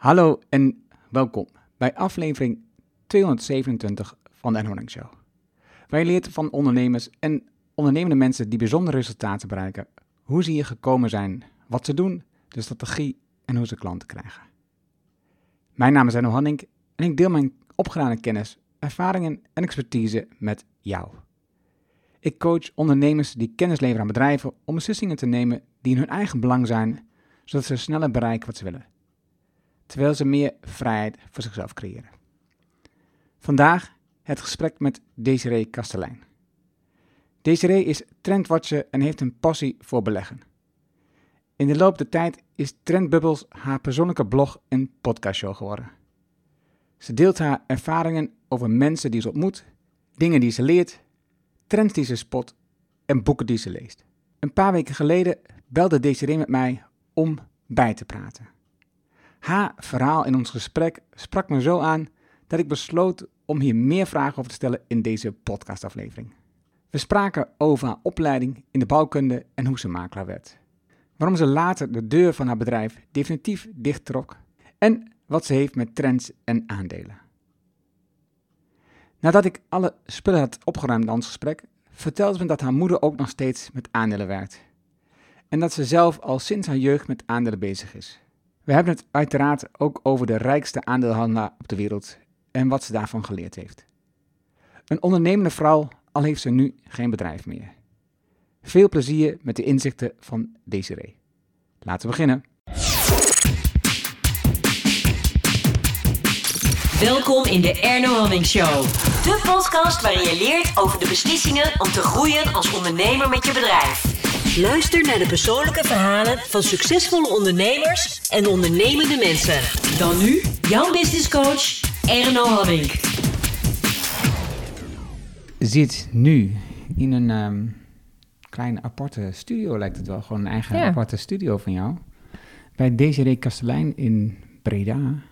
Hallo en welkom bij aflevering 227 van de Enhoorning Show. Je leert van ondernemers en ondernemende mensen die bijzondere resultaten bereiken, hoe ze hier gekomen zijn, wat ze doen, de strategie en hoe ze klanten krijgen. Mijn naam is Enno Hanning en ik deel mijn opgedane kennis, ervaringen en expertise met jou. Ik coach ondernemers die kennis leveren aan bedrijven om beslissingen te nemen die in hun eigen belang zijn, zodat ze sneller bereiken wat ze willen terwijl ze meer vrijheid voor zichzelf creëren. Vandaag het gesprek met Desiree Kastelein. Desiree is trendwatcher en heeft een passie voor beleggen. In de loop der tijd is Trendbubbles haar persoonlijke blog en podcastshow geworden. Ze deelt haar ervaringen over mensen die ze ontmoet, dingen die ze leert, trends die ze spot en boeken die ze leest. Een paar weken geleden belde Desiree met mij om bij te praten. Haar verhaal in ons gesprek sprak me zo aan dat ik besloot om hier meer vragen over te stellen in deze podcastaflevering. We spraken over haar opleiding in de bouwkunde en hoe ze makelaar werd. Waarom ze later de deur van haar bedrijf definitief dichttrok en wat ze heeft met trends en aandelen. Nadat ik alle spullen had opgeruimd in ons gesprek, vertelde ze me dat haar moeder ook nog steeds met aandelen werkt. En dat ze zelf al sinds haar jeugd met aandelen bezig is. We hebben het uiteraard ook over de rijkste aandeelhandelaar op de wereld en wat ze daarvan geleerd heeft. Een ondernemende vrouw, al heeft ze nu geen bedrijf meer. Veel plezier met de inzichten van Desiree. Laten we beginnen. Welkom in de Erno Hamming Show. De podcast waarin je leert over de beslissingen om te groeien als ondernemer met je bedrijf. Luister naar de persoonlijke verhalen van succesvolle ondernemers en ondernemende mensen. Dan nu, jouw business coach, Erno Hamming. Zit nu in een ehm, kleine aparte studio, lijkt het wel. Gewoon een eigen Ja. aparte studio van jou. Bij Desiree Kastelein in Breda.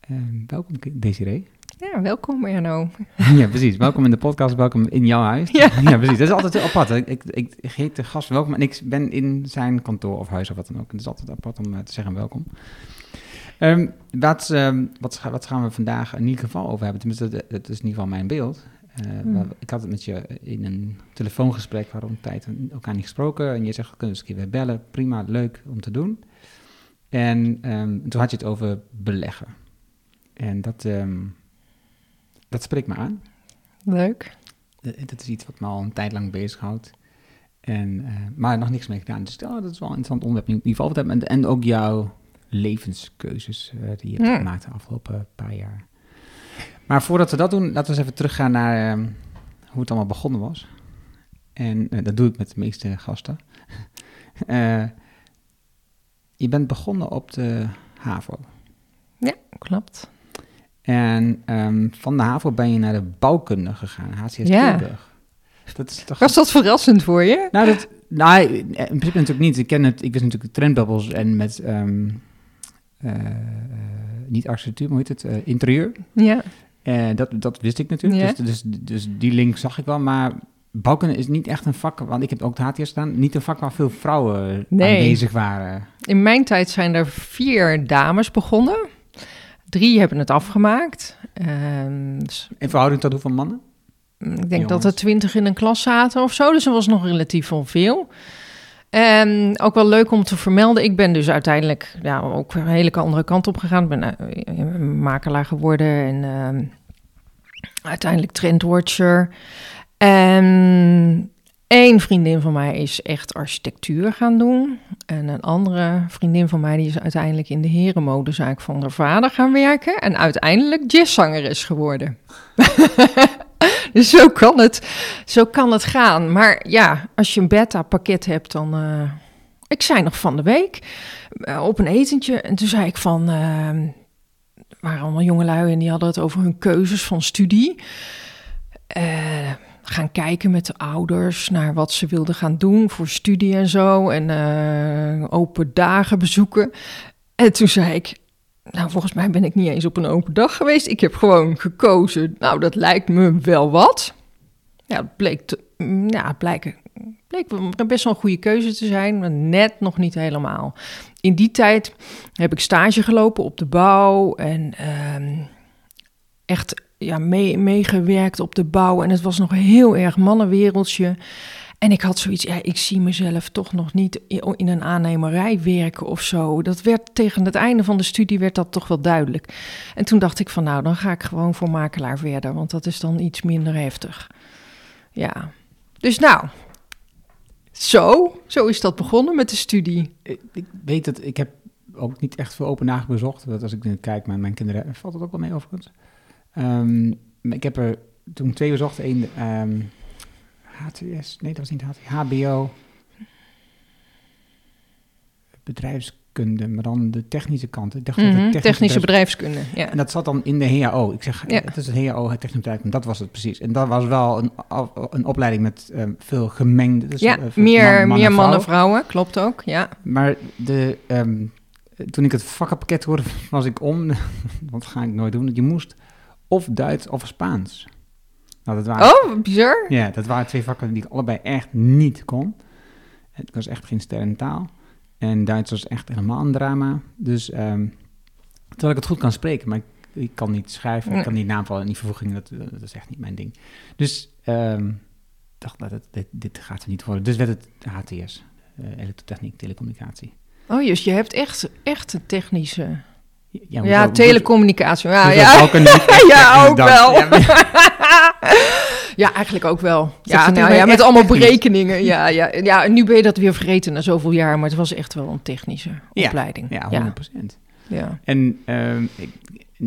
Ehm, welkom, Desiree. Ja, welkom Erno. Ja, precies. Welkom in de podcast, welkom in jouw huis. Ja. precies. Dat is altijd heel apart. Ik, ik, ik heet de gast welkom en ik ben in zijn kantoor of huis of wat dan ook. Het is altijd apart om eh, te zeggen welkom. Ehm, wat, ehm, wat, wat gaan we vandaag in ieder geval over hebben? Tenminste, dat- dat is in ieder geval mijn beeld. Eh, Hmm. Ik had het met je in een telefoongesprek, hadden een tijd elkaar niet gesproken. En je zegt, we kunnen eens een keer weer bellen. Prima, leuk om te doen. En ehm, toen had je het over beleggen. En dat, dat spreekt me aan. Leuk. Eh, Dat is iets wat me al een tijd lang bezighoudt. En, eh, maar nog niks mee gedaan. Dus oh, dat is wel een interessant onderwerp in ieder geval. En, en ook jouw levenskeuzes eh, die je hebt gemaakt de afgelopen paar jaar. Maar voordat we dat doen, laten we eens even teruggaan naar ehm, hoe het allemaal begonnen was. En dat doe ik met de meeste gasten. Je bent begonnen op de HAVO. Klopt. En ehm, van de HAVO ben je naar de bouwkunde gegaan, HCS Ja. Tilburg. Dat is toch... Was dat verrassend voor je? Nou, dat, nou, in principe natuurlijk niet. Ik ken het, ik wist natuurlijk trendbubbles en met, ehm, eh, eh, niet architectuur, maar hoe heet het, eh, interieur. Ja. Dat, dat wist ik natuurlijk, Ja. dus, dus, dus die link zag ik wel. Maar bouwkunde is niet echt een vak, want ik heb ook de HTS staan, niet een vak waar veel vrouwen Nee. aanwezig waren. In mijn tijd zijn er vier dames begonnen. Drie hebben het afgemaakt. Ehm, dus In verhouding tot hoeveel mannen? ik denk Jongens. dat er twintig in een klas zaten of zo. Dus er was nog relatief wel veel. En ook wel leuk om te vermelden. Ik ben dus uiteindelijk ja, ook een hele andere kant op gegaan. Ik ben eh, makelaar geworden en ehm, uiteindelijk trendwatcher. En één vriendin van mij is echt architectuur gaan doen. En een andere vriendin van mij die is uiteindelijk in de herenmodezaak van haar vader gaan werken. En uiteindelijk jazzzangeres geworden. dus zo kan, het, zo kan het gaan. Maar ja, als je een beta-pakket hebt, dan... eh, ik zei nog van de week eh, op een etentje. En toen zei ik van... er waren allemaal jongelui en die hadden het over hun keuzes van studie. Eh, gaan kijken met de ouders naar wat ze wilden gaan doen voor studie en zo. En eh, open dagen bezoeken. En toen zei ik, nou volgens mij ben ik niet eens op een open dag geweest. Ik heb gewoon gekozen, nou dat lijkt me wel wat. Ja, het bleek, te, mm, ja, blijkt Bleek best wel een goede keuze te zijn, maar net nog niet helemaal. In die tijd heb ik stage gelopen op de bouw en ehm, echt ja, meegewerkt op de bouw. En het was nog heel erg mannenwereldje. En ik had zoiets, ja, ik zie mezelf toch nog niet in een aannemerij werken of zo. Dat werd tegen het einde van de studie werd dat toch wel duidelijk. En toen dacht ik van nou, dan ga ik gewoon voor makelaar verder, want dat is dan iets minder heftig. Ja, dus nou, zo, zo is dat begonnen met de studie. Ik, weet dat ik heb ook niet echt veel open dagen bezocht. Dat als ik nu kijk naar mijn kinderen, valt het ook wel mee overigens. Um, ik heb er toen twee bezocht. Eén um, ehm, HTS, nee dat was niet HTS, HBO, bedrijfskunde, maar dan de technische kant. Ik dacht mm technische, technische bedrijfskunde, ja. En dat zat dan in de HAO. Ik zeg, ja. het is het HAO, het technische bedrijf, dat was het precies. En dat was wel een, een opleiding met um, veel gemengde... Dus, ja, uh, meer, man, meer mannen, vrouwen, klopt ook, ja. Maar de, toen ik het vakkenpakket hoorde, was ik om. Dat ga ik nooit doen. Je moest of Duits of Spaans. Nou, dat waren, oh, bizar. Ja, dat waren twee vakken die ik allebei echt niet kon. Het was echt geen ster in taal. En Duits was echt helemaal een drama. Dus um, terwijl ik het goed kan spreken, maar ik, ik kan niet schrijven, ik kan niet naamvallen en die vervoegingen, dat, dat, is echt niet mijn ding. Dus um, dacht, nou, dat, dit, dit gaat er niet worden. Dus werd het HTS, uh, eh, elektrotechniek, telecommunicatie. Oh, dus je hebt echt, echt een technische... Ja, ja telecommunicatie. Ja, ja. Ook ja, ook wel. Ja, eigenlijk ook wel. Ja, nou, ja, met allemaal berekeningen. Ja, ja, ja, nu ben je dat weer vergeten na zoveel jaar, maar het was echt wel een technische opleiding. Ja, 100 procent. Ja. En, uh, ik,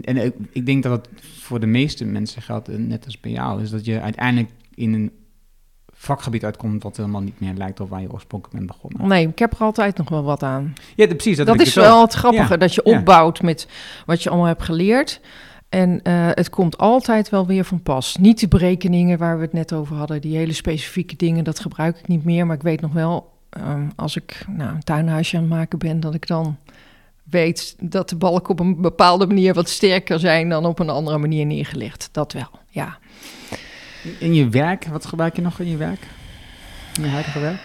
en ik denk dat het voor de meeste mensen geldt, eh, net als bij jou, is dat je uiteindelijk in een vakgebied uitkomt wat helemaal niet meer lijkt op waar je oorspronkelijk bent begonnen. Nee, ik heb er altijd nog wel wat aan. Ja, precies. Dat, dat is dus wel het grappige, dat je opbouwt met wat je allemaal hebt geleerd. En uh, het komt altijd wel weer van pas. Niet de berekeningen waar we het net over hadden, die hele specifieke dingen, dat gebruik ik niet meer. Maar ik weet nog wel, um, als ik nou, een tuinhuisje aan het maken ben, dat ik dan weet dat de balken op een bepaalde manier wat sterker zijn dan op een andere manier neergelegd. Dat wel, ja. In je werk, wat gebruik je nog in je werk? In je huidige werk?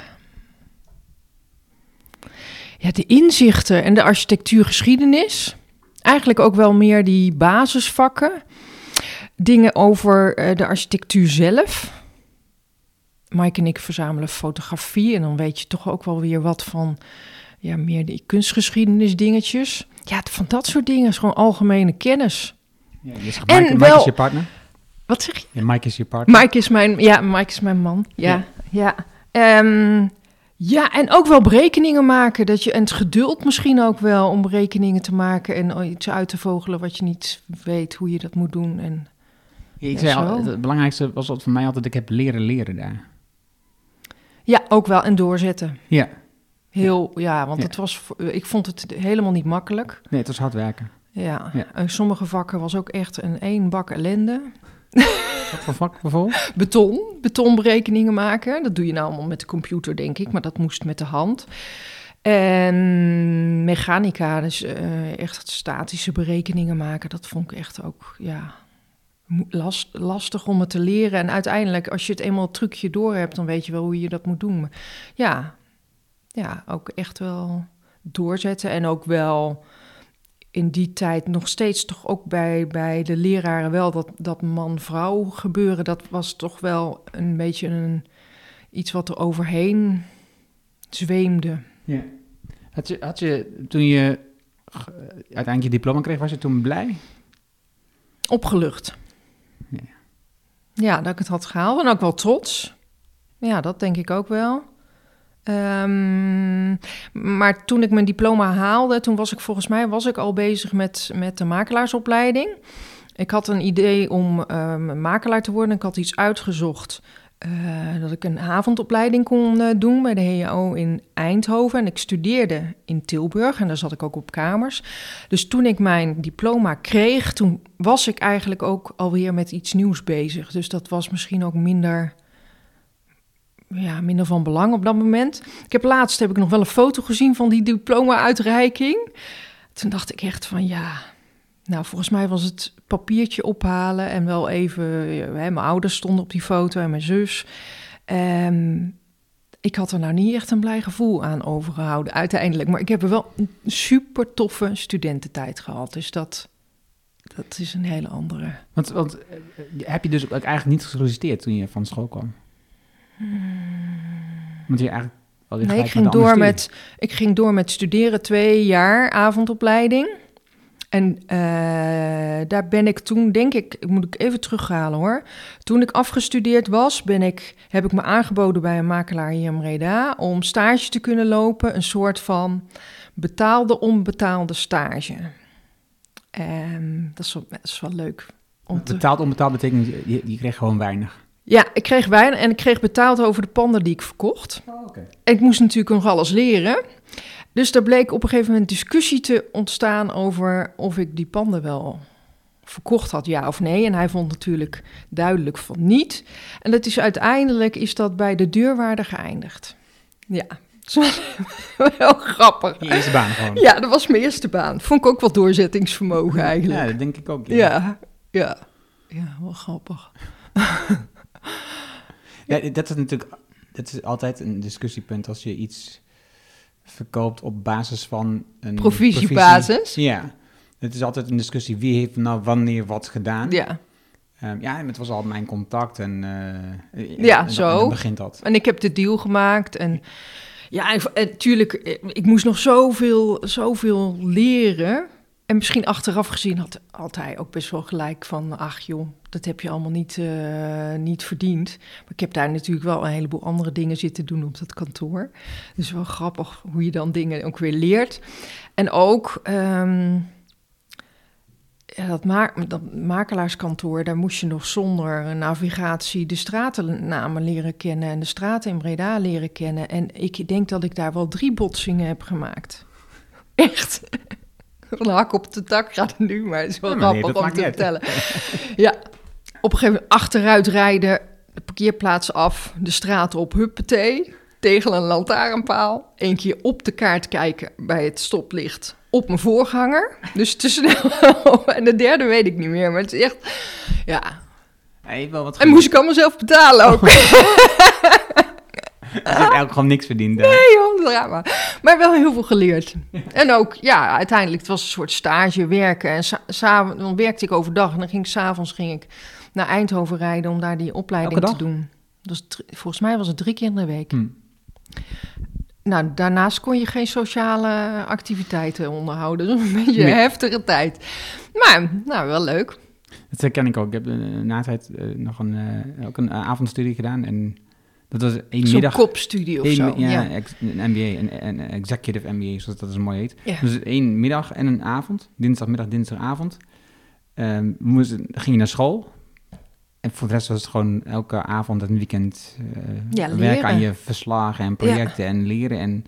Ja, de inzichten en de architectuurgeschiedenis. Eigenlijk ook wel meer die basisvakken. Dingen over uh, de architectuur zelf. Mike en ik verzamelen fotografie en dan weet je toch ook wel weer wat van ja, meer die kunstgeschiedenis dingetjes. Ja, van dat soort dingen is gewoon algemene kennis. Ja, Mike, en wel, is je partner? Wat zeg je? Ja, Mike is je partner. Mike is mijn, ja, Mike is mijn man. Ja, ja. ja. Um, ja, en ook wel berekeningen maken. Dat je, en het geduld misschien ook wel om berekeningen te maken en iets uit te vogelen wat je niet weet hoe je dat moet doen. En, ik zei al, het belangrijkste was voor mij altijd, ik heb leren leren daar. Ja, ook wel. En doorzetten. Ja. Heel, ja, want Het was, ik vond het helemaal niet makkelijk. Nee, het was hard werken. Ja, ja. En sommige vakken was ook echt een één bak ellende. Wat voor vak bijvoorbeeld? Beton, betonberekeningen maken. Dat doe je nou allemaal met de computer, denk ik, maar dat moest met de hand. En mechanica, dus uh, echt statische berekeningen maken, dat vond ik echt ook, ja, last, lastig om het te leren. En uiteindelijk, als je het eenmaal het trucje door hebt, dan weet je wel hoe je dat moet doen. Ja, ja, ook echt wel doorzetten en ook wel in die tijd nog steeds toch ook bij, bij de leraren wel dat, dat man-vrouw gebeuren. Dat was toch wel een beetje een, iets wat er overheen zweemde. Ja. Had je, had je toen je uiteindelijk je diploma kreeg, was je toen blij? Opgelucht. Ja. ja, dat ik het had gehaald en ook wel trots. Ja, dat denk ik ook wel. Um, maar toen ik mijn diploma haalde, toen was ik volgens mij was ik al bezig met, met de makelaarsopleiding. Ik had een idee om um, makelaar te worden. Ik had iets uitgezocht uh, dat ik een avondopleiding kon uh, doen bij de HAO in Eindhoven. En ik studeerde in Tilburg en daar zat ik ook op kamers. Dus toen ik mijn diploma kreeg, toen was ik eigenlijk ook alweer met iets nieuws bezig. Dus dat was misschien ook minder ja, minder van belang op dat moment. Ik heb laatst heb ik nog wel een foto gezien van die diploma-uitreiking. Toen dacht ik echt van ja, nou volgens mij was het papiertje ophalen en wel even. Hè, mijn ouders stonden op die foto en mijn zus. Um, ik had er nou niet echt een blij gevoel aan overgehouden uiteindelijk. Maar ik heb er wel een super toffe studententijd gehad. Dus dat, dat is een hele andere. Want, want eh, heb je dus eigenlijk niet gesolliciteerd toen je van school kwam? Want je eigenlijk... al die Nee, ik ging, door met, ik ging door met studeren, twee jaar avondopleiding. En eh, daar ben ik toen, denk ik, moet ik even terughalen hoor. Toen ik afgestudeerd was, ben ik, heb ik me aangeboden bij een makelaar hier in Breda om stage te kunnen lopen. Een soort van betaalde, onbetaalde stage. Ehm, dat, is wel, dat is wel leuk. Om te... Betaald onbetaald betekent, je, je kreeg gewoon weinig. Ja, ik kreeg wijn en ik kreeg betaald over de panden die ik verkocht. Oh. En ik moest natuurlijk nog alles leren. Dus er bleek op een gegeven moment discussie te ontstaan over of ik die panden wel verkocht had, ja of nee. En hij vond natuurlijk duidelijk van niet. En dat is uiteindelijk is dat bij de deurwaarder geëindigd. Ja, wel, grappig. Je eerste baan gewoon. Ja, dat was mijn eerste baan. Vond ik ook wel doorzettingsvermogen eigenlijk. Ja, dat denk ik ook. Ja, ja. Ja, wel grappig. Ja, dat is natuurlijk dat is altijd een discussiepunt als je iets verkoopt op basis van een Provisiebasis. provisie. Ja, het is altijd een discussie wie heeft nou wanneer wat gedaan. Ja. Ehm, ja, en het was al mijn contact en, eh, Ja, en, zo. En dan begint dat. En ik heb de deal gemaakt. En ja, en, en tuurlijk, eh, ik moest nog zoveel, zoveel leren. En misschien achteraf gezien had, had hij ook best wel gelijk van... ach joh, dat heb je allemaal niet, eh, niet verdiend. Maar ik heb daar natuurlijk wel een heleboel andere dingen zitten doen op dat kantoor. Dus wel grappig hoe je dan dingen ook weer leert. En ook... ehm, dat, dat makelaarskantoor, daar moest je nog zonder navigatie de stratennamen leren kennen en de straten in Breda leren kennen. En ik denk dat ik daar wel drie botsingen heb gemaakt. Echt. De hak op de tak gaat het nu, maar het is wel Ja, maar nee, grappig om te vertellen. Ja, op een gegeven moment achteruit rijden, de parkeerplaats af, de straat op, huppatee, tegen een lantaarnpaal. Eén keer op de kaart kijken bij het stoplicht op mijn voorganger. Dus te snel. en de derde weet ik niet meer, maar het is echt... Ja, wel wat en moest ik allemaal zelf betalen ook. Hij heeft eigenlijk gewoon niks verdiend. daar. Nee joh, drama. Maar wel heel veel geleerd. En ook, ja, uiteindelijk, het was een soort stage werken. En sa- s'avonds- dan werkte ik overdag en dan ging ik s'avonds ging ik naar Eindhoven rijden om daar die opleiding te doen. Dus volgens mij was het drie keer in de week. Hm. Nou, daarnaast kon je geen sociale activiteiten onderhouden. Was een beetje Nee. heftige tijd. Maar, nou, wel leuk. Dat herken ik ook. Ik heb eh, na tijd eh, nog een, eh, ook een avondstudie gedaan. En dat was één middag. kopstudie of één zo. ja, Ja. ex- een MBA, een, een executive MBA, zoals dat is mooi heet. Ja. Dus één middag en een avond. Dinsdagmiddag, dinsdagavond. Ehm, we moesten, ging je naar school. En voor de rest was het gewoon elke avond en weekend eh, Ja, werken aan je verslagen en projecten en leren. En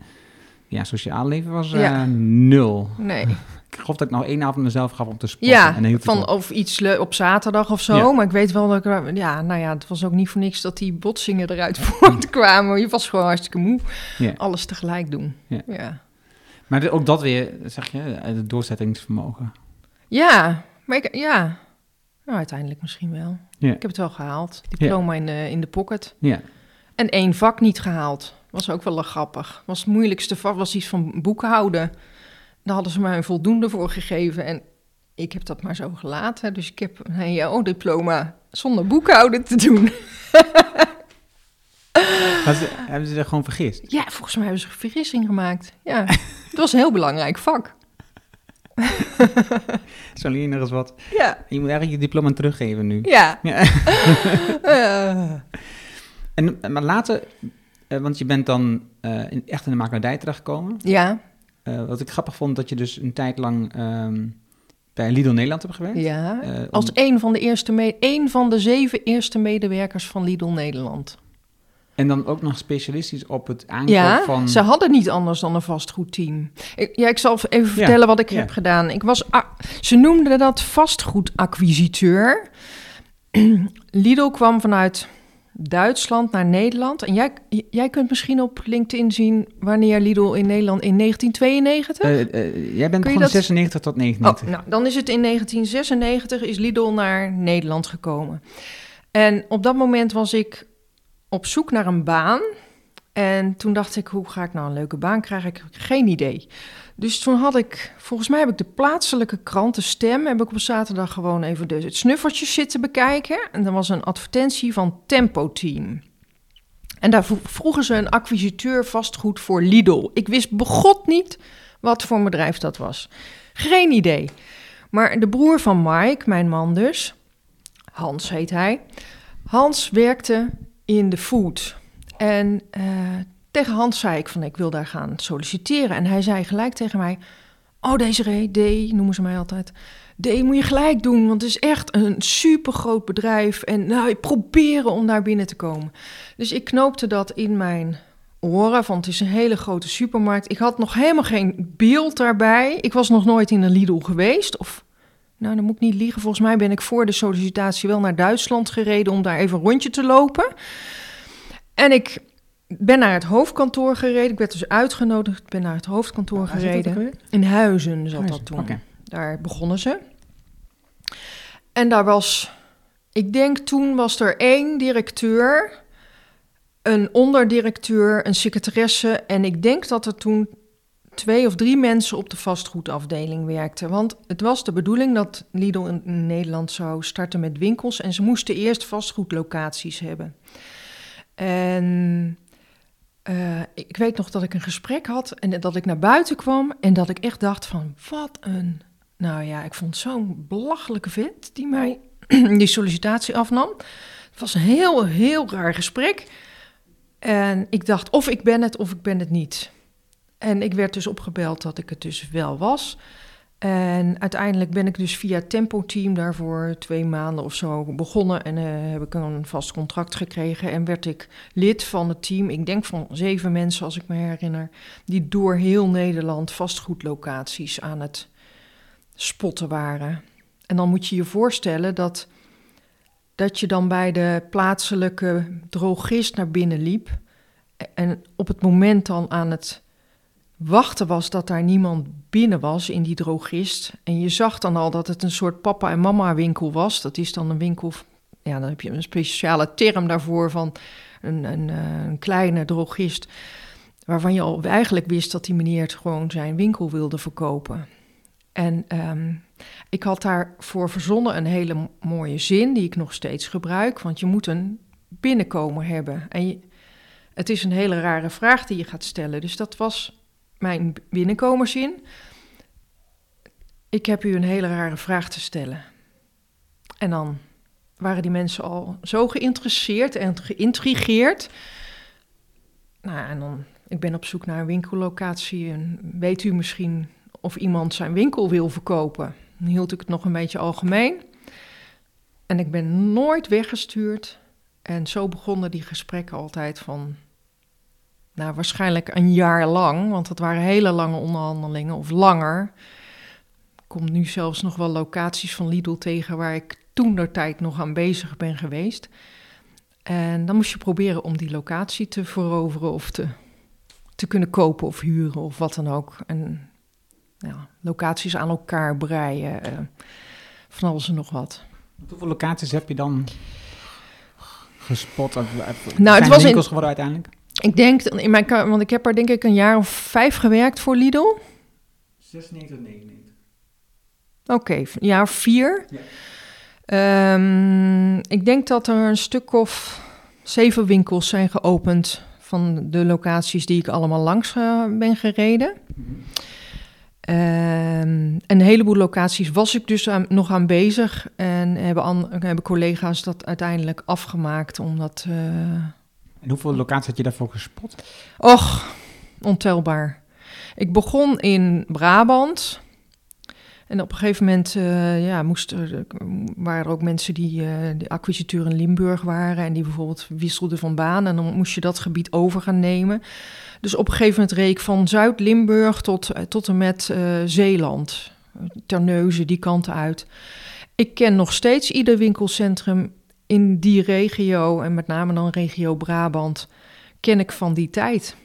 ja, sociaal leven was eh, nul. Nee. Ik geloof dat ik nog één avond mezelf gaf om te sporten. Ja, en dan van of iets op zaterdag of zo. Ja. Maar ik weet wel dat ik... Ja, nou ja, het was ook niet voor niks dat die botsingen eruit voortkwamen. Je was gewoon hartstikke moe. Ja. Alles tegelijk doen. Ja. Ja, Maar ook dat weer, zeg je, eh, het doorzettingsvermogen. ja maar ik, ja. Nou, uiteindelijk misschien wel. Ja. Ik heb het wel gehaald. Diploma in, de, in de pocket. Ja. En één vak niet gehaald. Was ook wel grappig. Was het moeilijkste vak was iets van boekhouden. Daar hadden ze mij een voldoende voor gegeven. En ik heb dat maar zo gelaten. Dus ik heb een HO-diploma zonder boekhouden te doen. Ze- hebben ze er gewoon vergist? Ja, volgens mij hebben ze een vergissing gemaakt. Ja, het was een heel belangrijk vak. Zo leer je nog eens wat. Ja, Je moet eigenlijk je diploma teruggeven nu. ja. Ja. En, maar later, eh, want je bent dan eh, echt in de makelaardij terechtgekomen. ja, Eh, wat ik grappig vond, dat je dus een tijd lang ehm, bij Lidl Nederland hebt gewerkt. ja. Eh, om- Als een van de eerste, me- een van de zeven eerste medewerkers van Lidl Nederland. En dan ook nog specialistisch op het aankoop Ja, van... ze hadden niet anders dan een vastgoedteam. Ik, ja, ik zal even Ja, vertellen wat ik ja. heb gedaan. Ik was, ze noemden dat vastgoedacquisiteur. Lidl kwam vanuit Duitsland naar Nederland. En jij, jij kunt misschien op LinkedIn zien wanneer Lidl in Nederland in 1992. Eh, eh, jij bent van dat- 96 tot Oh, 99. nou, dan is het in 1996 is Lidl naar Nederland gekomen. En op dat moment was ik op zoek naar een baan. En toen dacht ik, hoe ga ik nou een leuke baan krijgen? Ik heb geen idee. Dus toen had ik, volgens mij heb ik de plaatselijke krant, de Stem, heb ik op zaterdag gewoon even de, het snuffertje zitten bekijken. En er was een advertentie van Tempo Team. En daar vroegen ze een acquisiteur vastgoed voor Lidl. Ik wist begot niet wat voor bedrijf dat was. Geen idee. Maar de broer van Mike, mijn man dus, Hans heet hij. Hans werkte in de food. En uh, tegen Hans zei ik van ik wil daar gaan solliciteren. En hij zei gelijk tegen mij: Oh, deze D, noemen ze mij altijd. D moet je gelijk doen, want het is echt een super groot bedrijf. En nou, proberen om daar binnen te komen. Dus ik knoopte dat in mijn oren, want het is een hele grote supermarkt. Ik had nog helemaal geen beeld daarbij. Ik was nog nooit in een Lidl geweest. Of, nou, dan moet ik niet liegen. Volgens mij ben ik voor de sollicitatie wel naar Duitsland gereden om daar even een rondje te lopen. En ik ben naar het hoofdkantoor gereden. Ik werd dus uitgenodigd. Ik ben naar het hoofdkantoor gereden. In Huizen zat dat toen. Daar begonnen ze. En daar was, ik denk toen was er één directeur, een onderdirecteur, een secretaresse. En ik denk dat er toen twee of drie mensen op de vastgoedafdeling werkten. Want het was de bedoeling dat Lidl in Nederland zou starten met winkels. En ze moesten eerst vastgoedlocaties hebben. En uh, ik weet nog dat ik een gesprek had en dat ik naar buiten kwam en dat ik echt dacht van wat een, nou ja, ik vond zo'n belachelijke vent die mij die sollicitatie afnam. Het was een heel, heel raar gesprek. En ik dacht of ik ben het of ik ben het niet. En ik werd dus opgebeld dat ik het dus wel was. En uiteindelijk ben ik dus via Tempo Team daarvoor twee maanden of zo begonnen. En uh, heb ik een vast contract gekregen. En werd ik lid van het team, ik denk van zeven mensen als ik me herinner. Die door heel Nederland vastgoedlocaties aan het spotten waren. En dan moet je je voorstellen dat, dat je dan bij de plaatselijke drogist naar binnen liep. En op het moment dan aan het wachten was dat daar niemand binnen was in die drogist. En je zag dan al dat het een soort papa- en mama-winkel was. Dat is dan een winkel, ja, dan heb je een speciale term daarvoor van een, een, eh, een kleine drogist. Waarvan je al eigenlijk wist dat die meneer het gewoon zijn winkel wilde verkopen. En um, ik had daarvoor verzonnen een hele mooie zin die ik nog steeds gebruik. Want je moet een binnenkomer hebben. En het is een hele rare vraag die je gaat stellen. Dus dat was mijn binnenkomerszin. Ik heb u een hele rare vraag te stellen. En dan waren die mensen al zo geïnteresseerd en geïntrigeerd. Nou, en dan, ik ben op zoek naar een winkellocatie. En weet u misschien of iemand zijn winkel wil verkopen? Dan hield ik het nog een beetje algemeen. En ik ben nooit weggestuurd. En zo begonnen die gesprekken altijd van nou, waarschijnlijk een jaar lang, want dat waren hele lange onderhandelingen of langer. Ik kom nu zelfs nog wel locaties van Lidl tegen waar ik toen der tijd nog aan bezig ben geweest. En dan moest je proberen om die locatie te veroveren of te, te kunnen kopen of huren of wat dan ook. En ja, locaties aan elkaar breien, uh, van alles en nog wat. Hoeveel locaties heb je dan gespot? Nou, het was winkels in, geworden uiteindelijk? Ik denk, in mijn, want ik heb er denk ik een jaar of vijf gewerkt voor Lidl. 96, 99. Oké, okay, een jaar of vier. Ja. Um, ik denk dat er een stuk of zeven winkels zijn geopend van de locaties die ik allemaal langs uh, ben gereden. Mm -hmm. um, een heleboel locaties was ik dus aan, nog aan bezig en hebben, an, hebben collega's dat uiteindelijk afgemaakt omdat... Uh, hoeveel locaties had je daarvoor gespot? Och, ontelbaar. Ik begon in Brabant. En op een gegeven moment uh, ja, moest er, waren er ook mensen die uh, de acquisiteur in Limburg waren en die bijvoorbeeld wisselden van baan. En dan moest je dat gebied over gaan nemen. Dus op een gegeven moment reek van Zuid-Limburg tot, uh, tot en met Zeeland, Terneuzen, die kant uit. Ik ken nog steeds ieder winkelcentrum in die regio, en met name dan regio Brabant, ken ik van die tijd.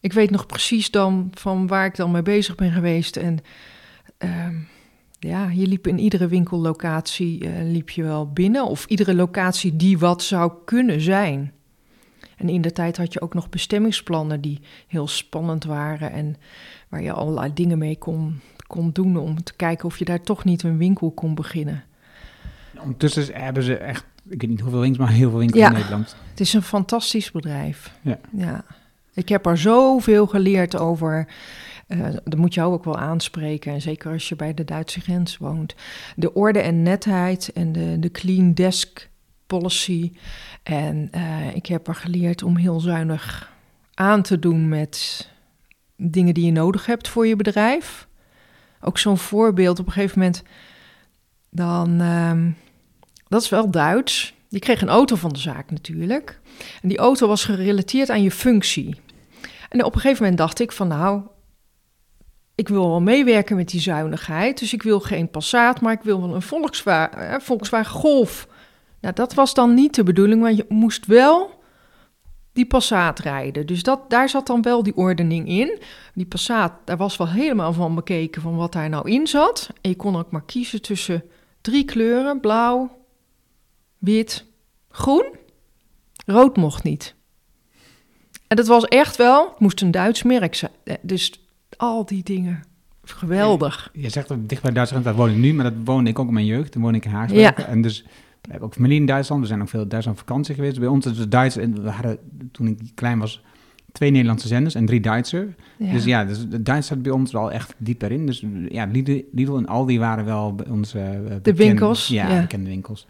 Ik weet nog precies dan van waar ik dan mee bezig ben geweest. En uh, ja, je liep in iedere winkellocatie uh, liep je wel binnen. Of iedere locatie die wat zou kunnen zijn. En in de tijd had je ook nog bestemmingsplannen die heel spannend waren en waar je allerlei dingen mee kon doen om te kijken of je daar toch niet een winkel kon beginnen. Ondertussen hebben ze echt, ik weet niet hoeveel winkels, maar heel veel winkels Ja. in Nederland. Het is een fantastisch bedrijf. Ja. ja. Ik heb er zoveel geleerd over. eh, dat moet jou ook wel aanspreken. En zeker als je bij de Duitse grens woont. De orde en netheid en de, de clean desk policy. En eh, ik heb er geleerd om heel zuinig aan te doen met dingen die je nodig hebt voor je bedrijf. Ook zo'n voorbeeld op een gegeven moment. Dan, ehm, dat is wel Duits. Je kreeg een auto van de zaak natuurlijk. En die auto was gerelateerd aan je functie. En op een gegeven moment dacht ik van nou, ik wil wel meewerken met die zuinigheid. Dus ik wil geen Passat, maar ik wil wel een Volkswagen, eh, Volkswagen Golf. Nou, dat was dan niet de bedoeling, want je moest wel die Passat rijden. Dus dat, daar zat dan wel die ordening in. Die Passat, daar was wel helemaal van bekeken van wat daar nou in zat. En je kon ook maar kiezen tussen drie kleuren, blauw, wit, groen. Rood mocht niet. En dat was echt wel, het moest een Duits merk zijn. Eh, Dus al die dingen, geweldig. Je zegt dat dicht bij Duitsland, daar woon ik nu, maar dat woonde ik ook in mijn jeugd. Toen woonde ik in Haaksbergen. En dus we hebben ook familie in Duitsland. We zijn ook veel in Duitsland vakantie geweest. Bij ons is het Duits, en we hadden toen ik klein was, twee Nederlandse zenders en drie Duitser. Dus ja, dus de Duits zat bij ons wel echt diep erin. Dus ja, Lidl, Lidl en Aldi waren wel bij ons eh, bekende- winkels, Ja, ja. bekende winkels.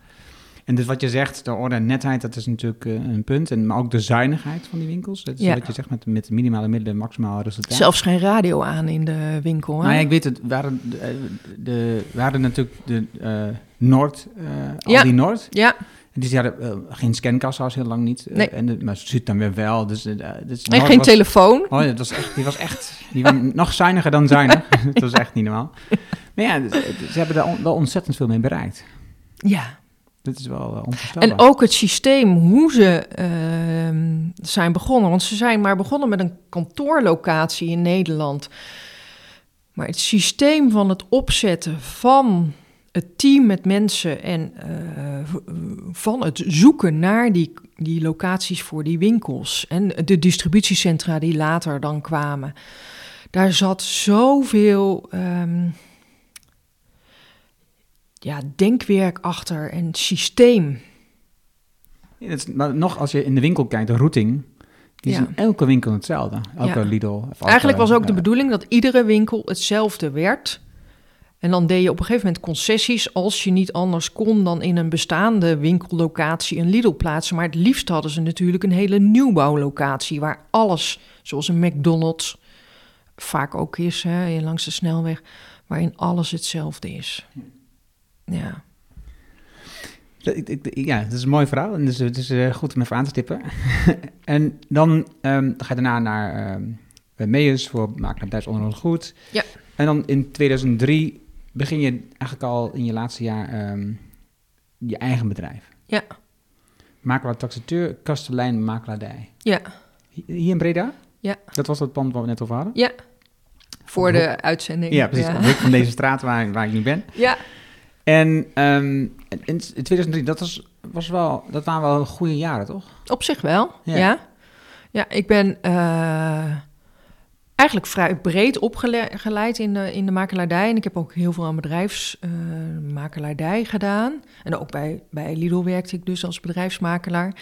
En dus wat je zegt, de orde en netheid, dat is natuurlijk eh, een punt. En, maar ook de zuinigheid van die winkels. Dat is Ja. wat je zegt met, met minimale middelen, maximale resultaat. Zelfs geen radio aan in de winkel. Hè? Nou ja, ik weet het, we hadden, de, eh, de, hadden natuurlijk de eh, Noord, Ja. Aldi Noord. Ja, En die hadden geen scankassa's heel lang niet. Nee. en de, maar Zuid dan weer wel. Dus, dus en geen was- telefoon. Oh, ja, dat was echt, die was echt die was nog zuiniger dan zuinig. dat was echt niet normaal. Maar ja, ze hebben daar wel ontzettend veel mee bereikt. Ja. Dat is wel uh, onvoorstelbaar. En ook het systeem, hoe ze ehm, zijn begonnen. Want ze zijn maar begonnen met een kantoorlocatie in Nederland. Maar het systeem van het opzetten van het team met mensen en eh, van het zoeken naar die, die locaties voor die winkels en de distributiecentra die later dan kwamen. Daar zat zoveel ehm, ja, denkwerk achter en systeem. Ja, is- maar nog als je in de winkel kijkt, de routing, die Ja. is in elke winkel hetzelfde. Elke Ja. Lidl. of elke, Eigenlijk was ook de eh, bedoeling dat iedere winkel hetzelfde werd. En dan deed je op een gegeven moment concessies als je niet anders kon dan in een bestaande winkellocatie een Lidl plaatsen. Maar het liefst hadden ze natuurlijk een hele nieuwbouwlocatie waar alles, zoals een McDonald's, vaak ook is, hè, langs de snelweg, waarin alles hetzelfde is. Ja. Ja, dat is een mooi verhaal. En dus, het is eh, goed om even aan te stippen. en dan, ehm, dan ga je daarna naar ehm Meus voor Makelaar Duits Onderhoud Goed. Ja. En dan in 2003 begin je eigenlijk al in je laatste jaar ehm, je eigen bedrijf. Ja. Makelaar Taxateur, Kastelein Makelaardij. Ja. Hi- Hier in Breda? Ja. Dat was dat pand waar we net over hadden? Ja. Voor de uitzending. Ja, precies. Hoek van deze straat waar, waar ik nu ben. Ja. En ehm, in in 2003, dat, was, was wel, dat waren wel goede jaren, toch? Op zich wel, Ja. ja. Ja, ik ben eh, eigenlijk vrij breed opgeleid in de, in de makelaardij. En ik heb ook heel veel aan bedrijfsmakelaardij gedaan. En ook bij, bij Lidl werkte ik dus als bedrijfsmakelaar.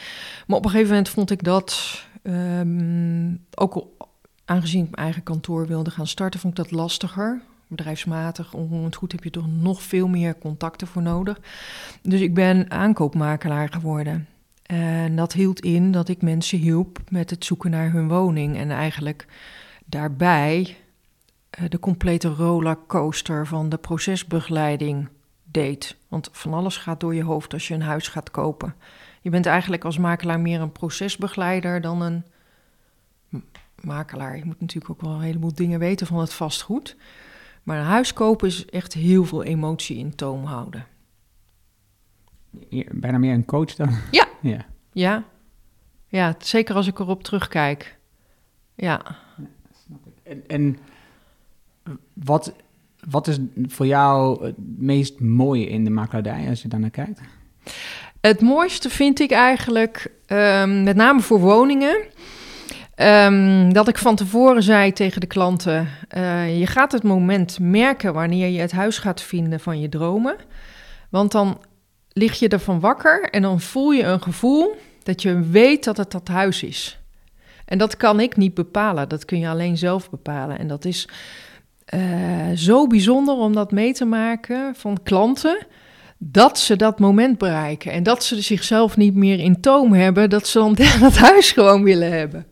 Maar op een gegeven moment vond ik dat, ehm, ook aangezien ik mijn eigen kantoor wilde gaan starten, vond ik dat lastiger. Bedrijfsmatig, onroerend goed, heb je toch nog veel meer contacten voor nodig. Dus ik ben aankoopmakelaar geworden. En dat hield in dat ik mensen hielp met het zoeken naar hun woning. En eigenlijk daarbij eh, de complete rollercoaster van de procesbegeleiding deed. Want van alles gaat door je hoofd als je een huis gaat kopen. Je bent eigenlijk als makelaar meer een procesbegeleider dan een makelaar. Je moet natuurlijk ook wel een heleboel dingen weten van het vastgoed. Maar een huis kopen is echt heel veel emotie in toom houden. Meer- Bijna meer een coach dan? Ja. Ja. Ja, ja zeker als ik erop terugkijk. Ja. En, en wat, wat is voor jou het meest mooie in de makelaardij als je daar naar kijkt? Het mooiste vind ik eigenlijk, ehm, met name voor woningen, ehm, dat ik van tevoren zei tegen de klanten: eh, je gaat het moment merken wanneer je het huis gaat vinden van je dromen. Want dan lig je ervan wakker en dan voel je een gevoel dat je weet dat het dat huis is. En dat kan ik niet bepalen, dat kun je alleen zelf bepalen. En dat is eh, zo bijzonder om dat mee te maken van klanten dat ze dat moment bereiken en dat ze zichzelf niet meer in toom hebben, dat ze dan het huis gewoon willen hebben.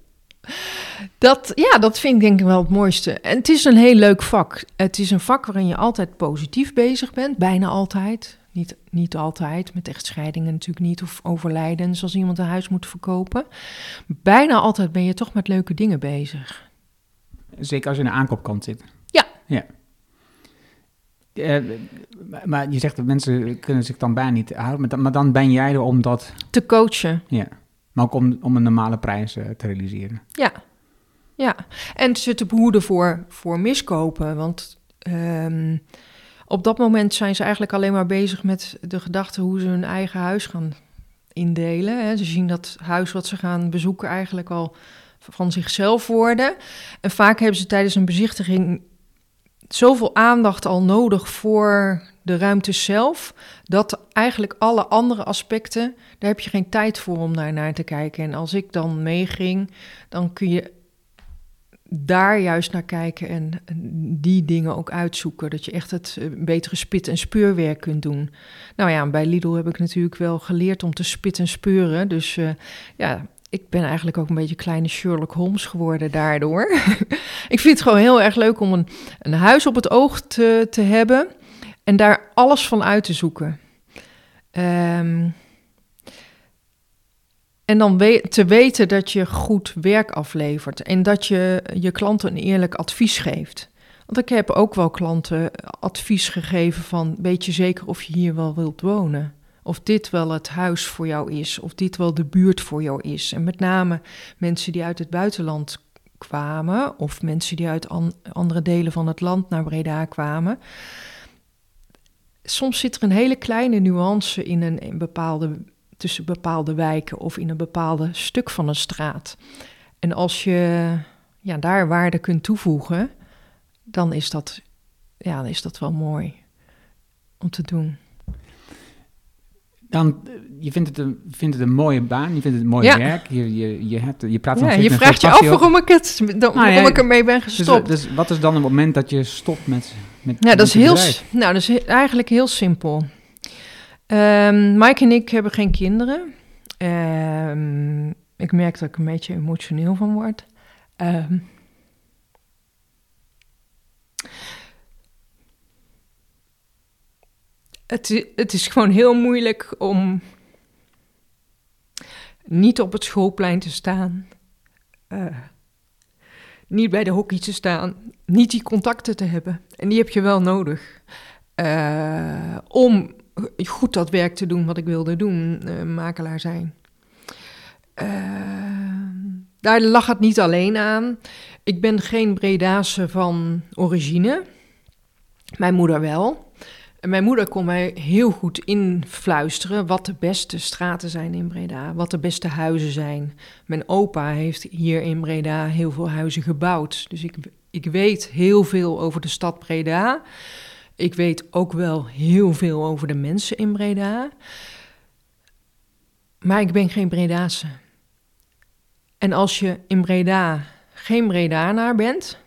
Dat, ja, dat vind ik denk ik wel het mooiste. En het is een heel leuk vak. Het is een vak waarin je altijd positief bezig bent, bijna altijd. Niet, niet altijd, met echtscheidingen natuurlijk niet, of overlijden, zoals iemand een huis moet verkopen. Bijna altijd ben je toch met leuke dingen bezig. Zeker als je aan de aankoopkant zit. Ja. Ja. Eh, maar je zegt dat mensen kunnen zich dan bijna niet houden, maar dan, maar dan ben jij er om dat... Te coachen. Ja, maar ook om, om een normale prijs eh, te realiseren. Ja, ja. En ze te behoeden voor, voor miskopen. Want ehm, op dat moment zijn ze eigenlijk alleen maar bezig met de gedachte hoe ze hun eigen huis gaan indelen. Hè. Ze zien dat huis wat ze gaan bezoeken eigenlijk al van zichzelf worden. En vaak hebben ze tijdens een bezichtiging zoveel aandacht al nodig voor de ruimte zelf, dat eigenlijk alle andere aspecten, daar heb je geen tijd voor om daar naar te kijken. En als ik dan meeging, dan kun je daar juist naar kijken en die dingen ook uitzoeken. Dat je echt het eh, betere spit- en speurwerk kunt doen. Nou ja, bij Lidl heb ik natuurlijk wel geleerd om te spit en speuren. Dus uh, ja, ik ben eigenlijk ook een beetje kleine Sherlock Holmes geworden daardoor. ik vind het gewoon heel erg leuk om een, een huis op het oog te, te hebben en daar alles van uit te zoeken. Um, en dan te weten dat je goed werk aflevert en dat je je klanten een eerlijk advies geeft. Want ik heb ook wel klanten advies gegeven van weet je zeker of je hier wel wilt wonen? Of dit wel het huis voor jou is, of dit wel de buurt voor jou is. En met name mensen die uit het buitenland kwamen, of mensen die uit andere delen van het land naar Breda kwamen. Soms zit er een hele kleine nuance in een, bepaalde, tussen bepaalde wijken of in een bepaalde stuk van een straat. En als je ja, daar waarde kunt toevoegen, dan is dat, ja, dan is dat wel mooi om te doen dan, je vindt het, een, vindt het een mooie baan, je vindt het een mooi werk, je, je, je, hebt, je praat van ja, Je vraagt je af waarom ik, het, nou, waarom ik ermee ben dus, gestopt. Dus, dus, wat is dan het moment dat je stopt met met Ja, dat is, heel, nou, dat is eigenlijk heel simpel. Um, Mike en ik hebben geen kinderen. Um, ik merk dat ik een beetje emotioneel van word. Um, het, het is gewoon heel moeilijk om niet op het schoolplein te staan. Uh, niet bij de hockey te staan. Niet die contacten te hebben. En die heb je wel nodig. Uh, om goed dat werk te doen wat ik wilde doen, uh, makelaar zijn. daar lag het niet alleen aan. Ik ben geen Bredase van origine. Mijn moeder wel. Mijn moeder kon mij heel goed influisteren wat de beste straten zijn in Breda, wat de beste huizen zijn. Mijn opa heeft hier in Breda heel veel huizen gebouwd. Dus ik, ik weet heel veel over de stad Breda. Ik weet ook wel heel veel over de mensen in Breda. Maar ik ben geen Bredase. En als je in Breda geen Bredanaar bent,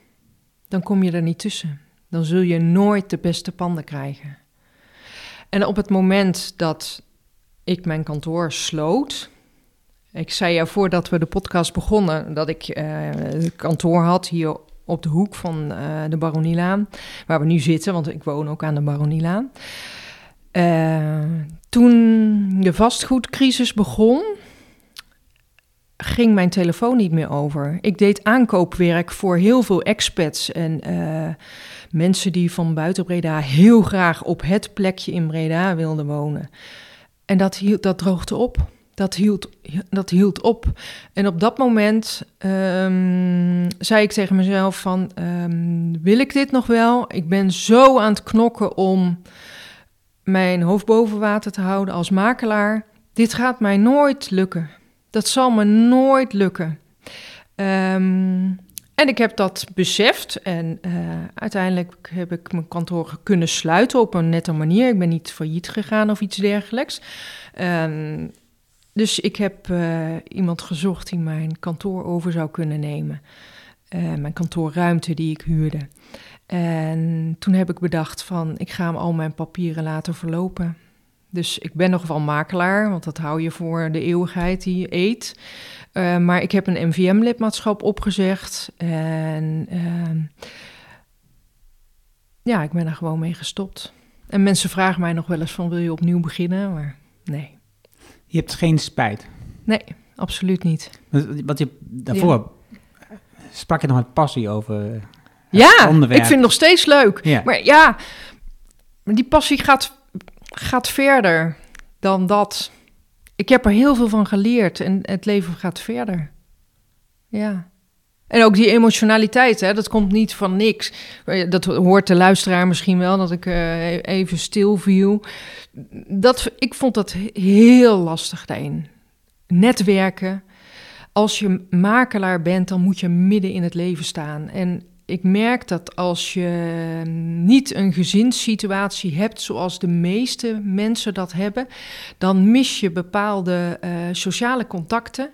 dan kom je er niet tussen. Dan zul je nooit de beste panden krijgen. En op het moment dat ik mijn kantoor sloot. Ik zei ja voordat we de podcast begonnen dat ik uh, kantoor had hier op de hoek van uh, de Baronielaan, waar we nu zitten, want ik woon ook aan de Baronielaan. Uh, toen de vastgoedcrisis begon, ging mijn telefoon niet meer over. Ik deed aankoopwerk voor heel veel expats en mensen die van buiten Breda heel graag op het plekje in Breda wilden wonen. En dat, hield, dat droogde op. Dat hield, dat hield op. En op dat moment um, zei ik tegen mezelf van, um, wil ik dit nog wel? Ik ben zo aan het knokken om mijn hoofd boven water te houden als makelaar. dit gaat mij nooit lukken. Dat zal me nooit lukken. Ehm, en ik heb dat beseft en eh, uiteindelijk heb ik mijn kantoor kunnen sluiten op een nette manier. Ik ben niet failliet gegaan of iets dergelijks. Ehm, dus ik heb eh, iemand gezocht die mijn kantoor over zou kunnen nemen. Eh, mijn kantoorruimte die ik huurde. En toen heb ik bedacht van, ik ga hem al mijn papieren laten verlopen. Dus ik ben nog wel makelaar, want dat hou je voor de eeuwigheid die je eet. Uh, maar ik heb een MVM-lidmaatschap opgezegd en uh, ja, ik ben er gewoon mee gestopt. En mensen vragen mij nog wel eens van, wil je opnieuw beginnen? Maar nee. Je hebt geen spijt? Nee, absoluut niet. Wat je daarvoor ja. sprak je nog met passie over ja, onderwerp. ik vind het nog steeds leuk. Ja. Maar ja, die passie gaat, gaat verder dan dat. Ik heb er heel veel van geleerd en het leven gaat verder. Ja. En ook die emotionaliteit, hè, dat komt niet van niks. Dat hoort de luisteraar misschien wel, dat ik uh, even stil viel. Dat, ik vond dat heel lastig daarin. Netwerken. Als je makelaar bent, dan moet je midden in het leven staan. En ik merk dat als je niet een gezinssituatie hebt zoals de meeste mensen dat hebben, dan mis je bepaalde uh, sociale contacten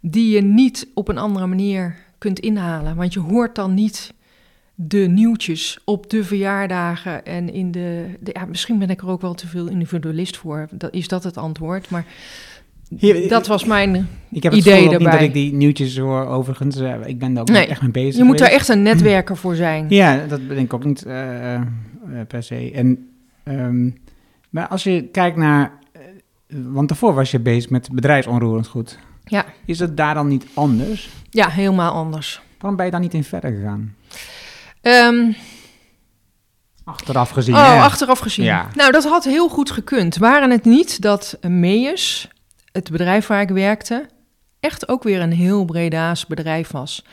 die je niet op een andere manier kunt inhalen. Want je hoort dan niet de nieuwtjes op de verjaardagen en in de, de ja, misschien ben ik er ook wel te veel individualist voor. Dat, is dat het antwoord? Maar hier, dat was mijn ik heb het idee. Niet dat ik die nieuwtjes hoor, overigens. Uh, ik ben daar ook echt mee bezig. Je moet daar echt een netwerker voor zijn. Ja, dat ben ik ook niet uh, uh, per se. En, um, maar als je kijkt naar... want daarvoor was je bezig met bedrijfsonroerend goed. Ja. Is dat daar dan niet anders? Ja, helemaal anders. Waarom ben je daar niet in verder gegaan? Um, achteraf gezien. Oh, achteraf gezien. Ja. Nou, dat had heel goed gekund. Waren het niet dat Meijers het bedrijf waar ik werkte echt ook weer een heel Breda's bedrijf was.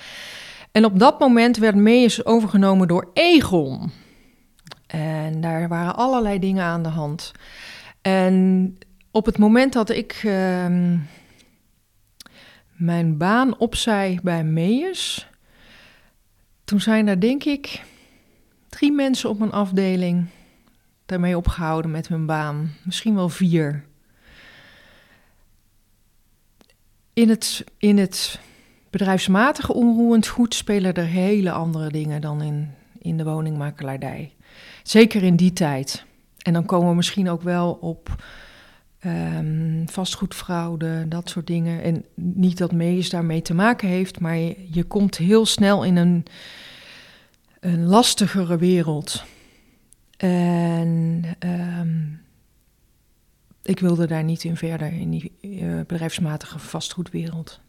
En op dat moment werd Meijers overgenomen door Egon. En daar waren allerlei dingen aan de hand. En op het moment dat ik uh, mijn baan opzij bij Meijers, toen zijn er denk ik drie mensen op mijn afdeling daarmee opgehouden met hun baan. Misschien wel vier. In het, in het bedrijfsmatige onroerend goed spelen er hele andere dingen dan in, in de woningmakelaardij. Zeker in die tijd. En dan komen we misschien ook wel op um, vastgoedfraude, dat soort dingen. En niet dat Mees daarmee te maken heeft, maar je, komt heel snel in een, een lastigere wereld. En um, ik wilde daar niet in verder, in die uh, bedrijfsmatige vastgoedwereld.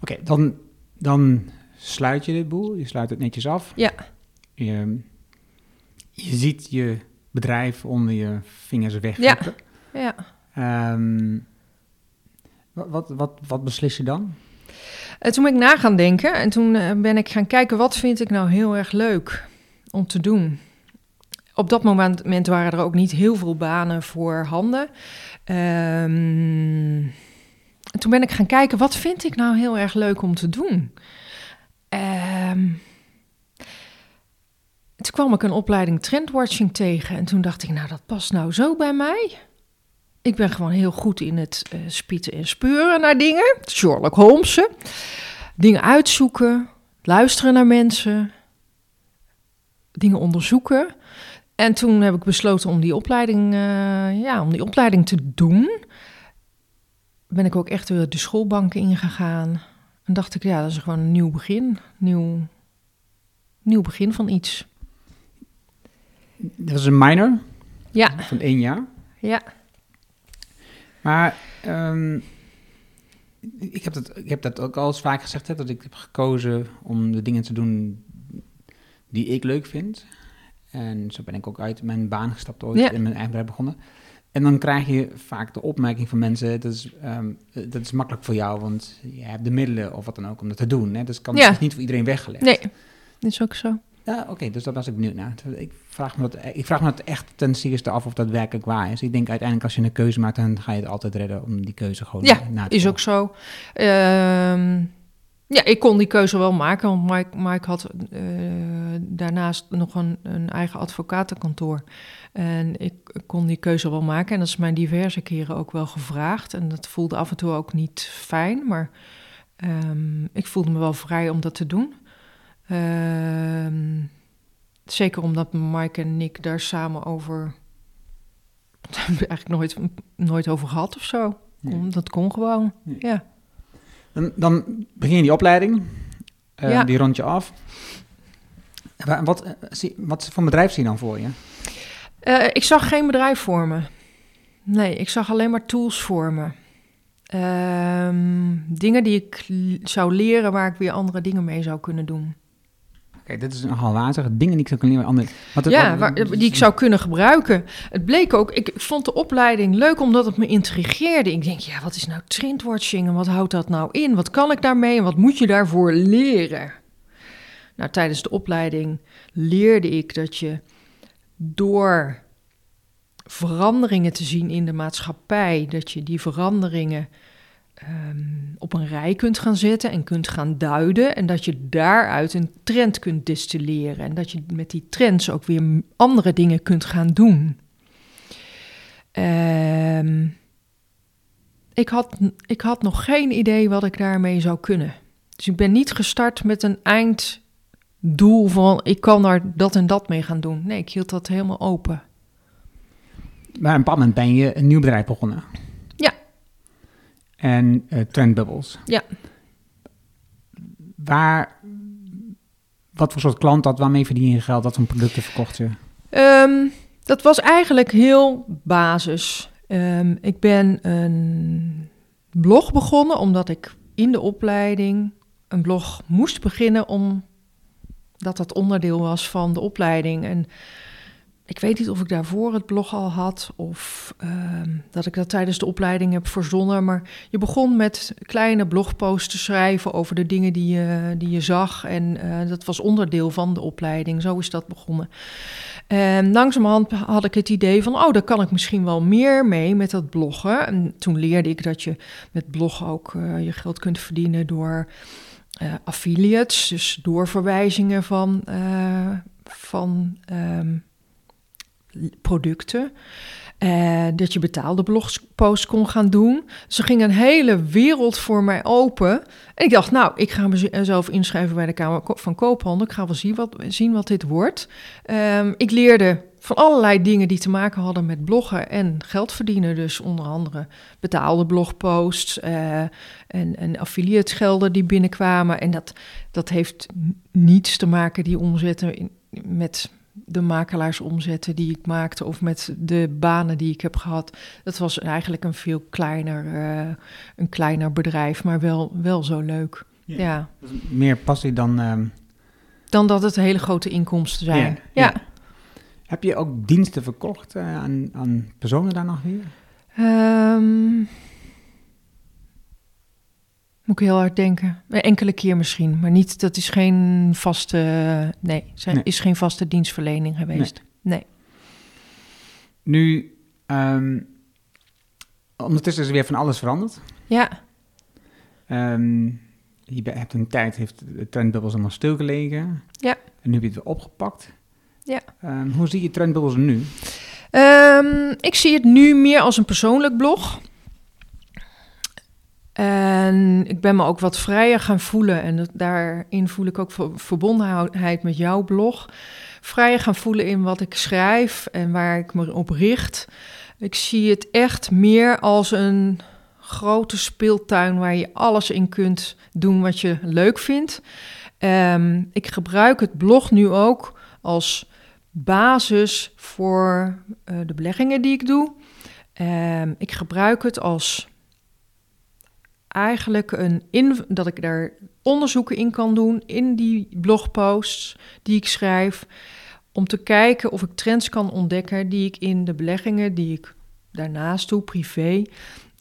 Oké, okay, dan, dan sluit je dit boel, je sluit het netjes af. Ja. Je, je ziet je bedrijf onder je vingers weg. Ja. ja. Um, wat, wat, wat beslis je dan? Uh, toen ben ik na gaan denken en toen uh, ben ik gaan kijken, wat vind ik nou heel erg leuk om te doen? Op dat moment waren er ook niet heel veel banen voor handen. Um, toen ben ik gaan kijken, wat vind ik nou heel erg leuk om te doen? Um, toen kwam ik een opleiding trendwatching tegen en toen dacht ik, nou dat past nou zo bij mij. Ik ben gewoon heel goed in het uh, spieten en speuren naar dingen. Sherlock Holmes. Dingen uitzoeken, luisteren naar mensen, dingen onderzoeken. En toen heb ik besloten om die opleiding, uh, ja, om die opleiding te doen. Ben ik ook echt weer de schoolbanken ingegaan. En dacht ik, ja, dat is gewoon een nieuw begin. Nieuw, nieuw begin van iets. Dat was een minor? Ja. Van één jaar? Ja. Maar um, ik, heb dat, ik heb dat ook al eens vaak gezegd, hè, dat ik heb gekozen om de dingen te doen die ik leuk vind. En zo ben ik ook uit mijn baan gestapt ooit ja. in mijn eigen bedrijf begonnen. En dan krijg je vaak de opmerking van mensen, dat is, um, dat is makkelijk voor jou, want je hebt de middelen of wat dan ook om dat te doen. Hè? Dus kan ja. niet voor iedereen weggelegd. Nee, dat is ook zo. Ja, oké, dus dat was ik benieuwd naar. Ik vraag, me dat, ik vraag me dat echt ten zeerste af of dat werkelijk waar is. Ik denk uiteindelijk als je een keuze maakt, dan ga je het altijd redden om die keuze gewoon Ja, na te Is ook zo. Ehm, ja, ik kon die keuze wel maken, want Mike, Mike had eh, daarnaast nog een, een eigen advocatenkantoor. En ik kon die keuze wel maken. En dat is mij diverse keren ook wel gevraagd. En dat voelde af en toe ook niet fijn, maar ehm, ik voelde me wel vrij om dat te doen. Ehm, zeker omdat Mike en Nick daar samen over... Daar hebben we eigenlijk nooit, nooit over gehad of zo. Dat kon gewoon, Nee. ja. Dan, dan begin je die opleiding, eh, Ja. die rond je af. Wa- Wat, eh, wat voor bedrijf zie je dan voor je? Eh, ik zag geen bedrijf voor me. Nee, ik zag alleen maar tools voor me. Ehm, dingen die ik zou leren waar ik weer andere dingen mee zou kunnen doen. Dit is nogal wazig. Dingen die ik zou kunnen leren. Ja, waar, die ik zou kunnen gebruiken. Het bleek ook, ik vond de opleiding leuk omdat het me intrigeerde. Ik denk, ja, wat is nou trendwatching en wat houdt dat nou in? Wat kan ik daarmee en wat moet je daarvoor leren? Nou, tijdens de opleiding leerde ik dat je door veranderingen te zien in de maatschappij, dat je die veranderingen ehm, op een rij kunt gaan zetten en kunt gaan duiden. En dat je daaruit een trend kunt distilleren. En dat je met die trends ook weer andere dingen kunt gaan doen. Ehm, ik, had, ik had nog geen idee wat ik daarmee zou kunnen. Dus ik ben niet gestart met een einddoel van ik kan daar dat en dat mee gaan doen. Nee, ik hield dat helemaal open. Maar een bepaald moment ben je een nieuw bedrijf begonnen. En eh Trendbubbles. Ja. Waar, wat voor soort klant dat, waarmee verdien je geld, wat voor producten verkocht je? Ehm, dat was eigenlijk heel basis. Ehm, ik ben een blog begonnen omdat ik in de opleiding een blog moest beginnen omdat dat onderdeel was van de opleiding. En ik weet niet of ik daarvoor het blog al had of ehm, dat ik dat tijdens de opleiding heb verzonnen. Maar je begon met kleine blogposts te schrijven over de dingen die je, die je zag. En eh, dat was onderdeel van de opleiding. Zo is dat begonnen. En langzamerhand had ik het idee van, oh, daar kan ik misschien wel meer mee met dat bloggen. En toen leerde ik dat je met bloggen ook eh, je geld kunt verdienen door eh, affiliates, dus doorverwijzingen van, van ehm, producten. Eh, dat je betaalde blogposts kon gaan doen. Er ging een hele wereld voor mij open. En ik dacht, nou, ik ga mezelf inschrijven bij de Kamer van Koophandel. Ik ga wel zien wat, zien wat dit wordt. Ehm, ik leerde van allerlei dingen die te maken hadden met bloggen en geld verdienen. Dus onder andere betaalde blogposts eh, en, en affiliategelden die binnenkwamen. En dat, dat heeft niets te maken, die omzetten, in, met de makelaarsomzetten die ik maakte of met de banen die ik heb gehad. Dat was eigenlijk een veel kleiner, uh, een kleiner bedrijf, maar wel, wel zo leuk. Ja. ja. Meer passie dan... Uh... Dan dat het hele grote inkomsten zijn. Ja. ja. Heb je ook diensten verkocht uh, aan, aan, personen daar nog weer? Um, moet ik heel hard denken. Enkele keer misschien, maar niet. Dat is geen vaste. Nee, zijn, nee. is geen vaste dienstverlening geweest. Nee. nee. Nu, um, ondertussen is er weer van alles veranderd. Ja. Um, je hebt een tijd, heeft de trendbubbels allemaal stilgelegen. Ja. En nu heb je het weer opgepakt. Ja. Um, hoe zie je trendbubbels nu? ik zie het nu meer als een persoonlijk blog. En ik ben me ook wat vrijer gaan voelen. En daarin voel ik ook verbondenheid met jouw blog. Vrijer gaan voelen in wat ik schrijf en waar ik me op richt. Ik zie het echt meer als een grote speeltuin waar je alles in kunt doen wat je leuk vindt. Um, ik gebruik het blog nu ook als basis voor uh, de beleggingen die ik doe. Um, ik gebruik het als eigenlijk een in, dat ik daar onderzoeken in kan doen in die blogposts die ik schrijf. Om te kijken of ik trends kan ontdekken die ik in de beleggingen die ik daarnaast doe, privé,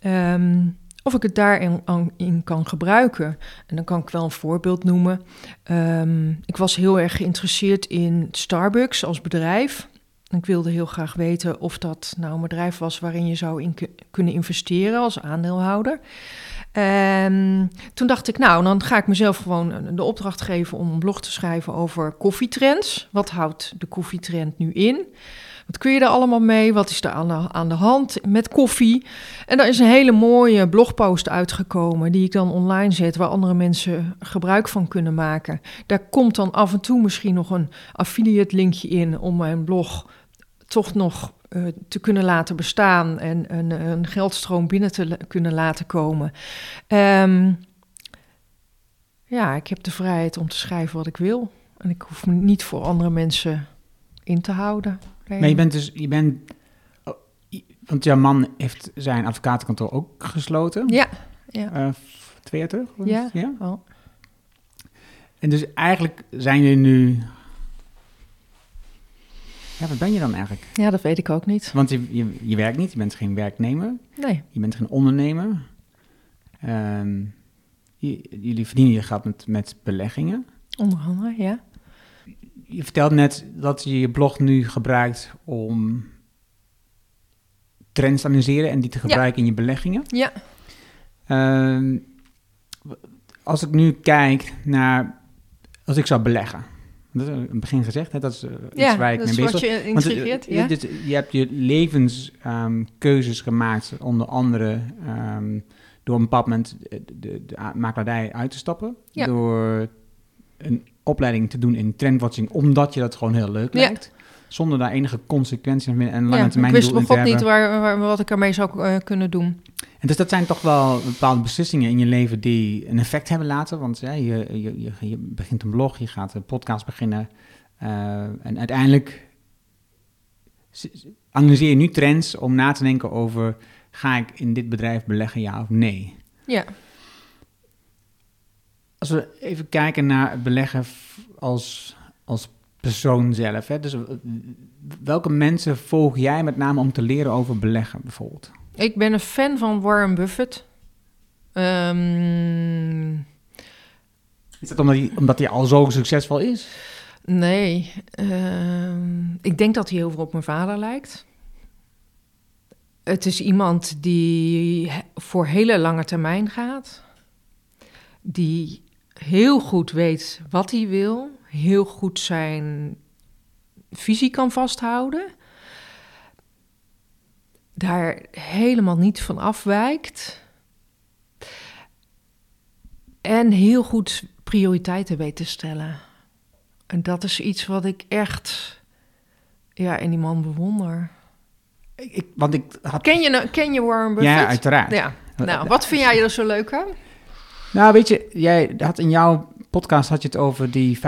um, of ik het daarin in kan gebruiken. En dan kan ik wel een voorbeeld noemen. Ehm, ik was heel erg geïnteresseerd in Starbucks als bedrijf. Ik wilde heel graag weten of dat nou een bedrijf was waarin je zou in ku- kunnen investeren als aandeelhouder. En toen dacht ik, nou, dan ga ik mezelf gewoon de opdracht geven om een blog te schrijven over koffietrends. Wat houdt de koffietrend nu in? Wat kun je er allemaal mee? Wat is er aan de, aan de hand met koffie? En daar is een hele mooie blogpost uitgekomen die ik dan online zet, waar andere mensen gebruik van kunnen maken. Daar komt dan af en toe misschien nog een affiliate linkje in om mijn blog toch nog eh, te kunnen laten bestaan en een, een geldstroom binnen te kunnen laten komen. Ehm, ja, ik heb de vrijheid om te schrijven wat ik wil. En ik hoef me niet voor andere mensen in te houden. Nee. Maar je bent dus, je bent, oh, want jouw man heeft zijn advocatenkantoor ook gesloten. Ja, ja. F- twee jaar terug? Ja. ja. Oh. En dus eigenlijk zijn jullie nu... Ja, wat ben je dan eigenlijk? ja, dat weet ik ook niet. Want je, je, je werkt niet, je bent geen werknemer, Nee. je bent geen ondernemer. Ehm, je- jullie verdienen je geld met, met beleggingen. Onder andere, ja. Je vertelt net dat je je blog nu gebruikt om trends te analyseren en die te gebruiken in je beleggingen. Ja. Ehm, als ik nu kijk naar, als ik zou beleggen, dat is in het begin gezegd, hè, dat is eh, iets Ja, waar ik mee bezig Want, eh, eh, ja. dit- je hebt je levenskeuzes gemaakt, onder andere ehm, door een bepaald moment de, de, de makelaardij uit te stappen. Ja. Door een opleiding te doen in trendwatching, omdat je dat gewoon heel leuk lijkt. Zonder daar enige consequenties en lange ja, termijn ik wist doel in nog te God niet hebben. waar, waar, wat ik ermee zou eh, kunnen doen. En dus dat zijn toch wel bepaalde beslissingen in je leven die een effect hebben laten. Want ja, je, je, je, je begint een blog, je gaat een podcast beginnen. eh, en uiteindelijk analyseer je nu trends om na te denken over... ga ik in dit bedrijf beleggen, ja of nee? Ja, Als we even kijken naar het beleggen als, als persoon zelf. Hè? Dus welke mensen volg jij met name om te leren over beleggen bijvoorbeeld? Ik ben een fan van Warren Buffett. Ehm, Is dat omdat hij, omdat hij al zo succesvol is? nee, ehm, ik denk dat hij heel veel op mijn vader lijkt. Het is iemand die voor hele lange termijn gaat. Die heel goed weet wat hij wil. Heel goed zijn visie kan vasthouden. Daar helemaal niet van afwijkt. En heel goed prioriteiten weet te stellen. En dat is iets wat ik echt ja, in die man bewonder. Ik, ik- want ik had... Ken je, nou- ken je Warren Buffett? Ja, uiteraard. Ja. Nou, wat vind jij er zo leuk aan? Nou, weet je, jij had in jouw podcast had je het over die 25-5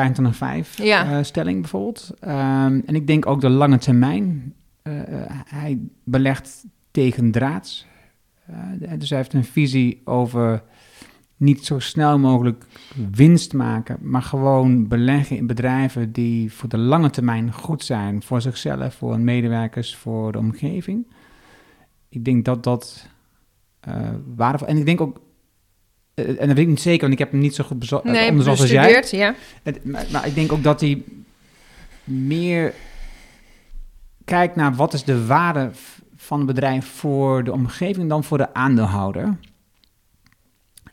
Ja. eh, stelling bijvoorbeeld. Ehm, en ik denk ook de lange termijn. Eh, eh, hij belegt tegen draads. Eh, dus hij heeft een visie over niet zo snel mogelijk winst maken, maar gewoon beleggen in bedrijven die voor de lange termijn goed zijn. Voor zichzelf, voor hun medewerkers, voor de omgeving. Ik denk dat dat eh waardevol... En ik denk ook en dat weet ik niet zeker, want ik heb hem niet zo goed Nee, onderzocht als jij. ja. Het- maar, maar ik denk ook dat hij meer kijkt naar wat is de waarde van het bedrijf voor de omgeving dan voor de aandeelhouder.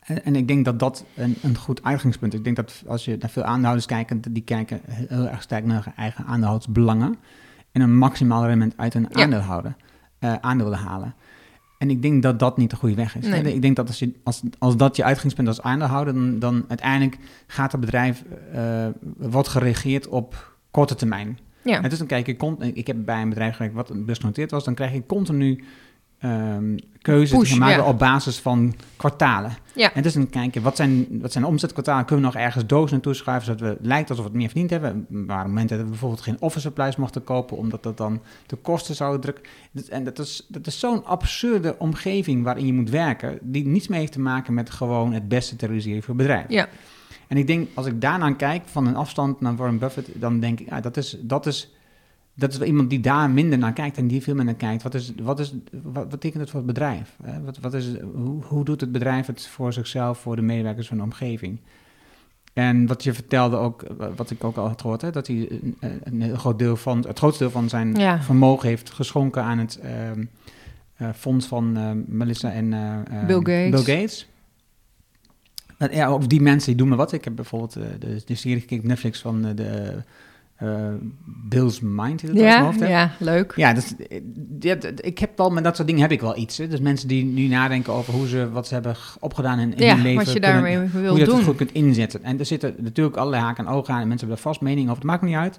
En, en ik denk dat dat een, een goed uitgangspunt is. Ik denk dat als je naar veel aandeelhouders kijkt, die kijken heel erg sterk naar hun eigen aandeelhoudersbelangen en een maximaal rendement uit een Ja. aandeelhouder, aandeel willen halen. En ik denk dat dat niet de goede weg is. Nee. Ik denk dat als, je, als, als dat je uitgangspunt als aandeelhouder, dan, dan uiteindelijk gaat het bedrijf, eh wordt geregeerd op korte termijn. Ja. En dus dan kijk cont- ik heb bij een bedrijf gewerkt wat beursgenoteerd was, dan krijg je continu ehm keuzes Push, te maken ja. op basis van kwartalen. Ja. En dus dan kijk je, wat zijn, wat zijn de omzetkwartalen? Kunnen we nog ergens doos naartoe schuiven, zodat we het lijkt alsof we het meer verdiend hebben? Er waren momenten dat we bijvoorbeeld geen office supplies mochten kopen, omdat dat dan de kosten zouden drukken. En dat is, dat is zo'n absurde omgeving waarin je moet werken, die niets meer heeft te maken met gewoon het beste te realiseren voor het bedrijf. ja. En ik denk, als ik daarnaar kijk, van een afstand naar Warren Buffett, dan denk ik, ja, dat is, dat is dat is wel iemand die daar minder naar kijkt en die veel minder kijkt. Wat, is, wat, is, wat betekent het voor het bedrijf? Wat, wat is, hoe, hoe doet het bedrijf het voor zichzelf, voor de medewerkers van de omgeving? En wat je vertelde ook, wat ik ook al had gehoord, hè, dat hij een, een heel groot deel van, het grootste deel van zijn Ja. vermogen heeft geschonken aan het ehm, eh, fonds van eh, Melissa en eh, eh, Bill Gates. Bill Gates. Ja, ook die mensen die doen maar wat. Ik heb bijvoorbeeld eh, de, de serie gekeken op Netflix van eh, de eh, Bill's Mind. heet het Ja, hoofd, ja, leuk. Ja, dat, is- ja, dat- ik heb wel met dat soort dingen heb ik wel iets. Hè. Dus mensen die nu nadenken over hoe ze wat ze hebben opgedaan in, in Ja, hun leven. wat je kunnen- daarmee hoe wil je dat doen. goed kunt inzetten. En er zitten natuurlijk allerlei haken en ogen aan. En mensen hebben daar vast mening over. Het maakt me niet uit.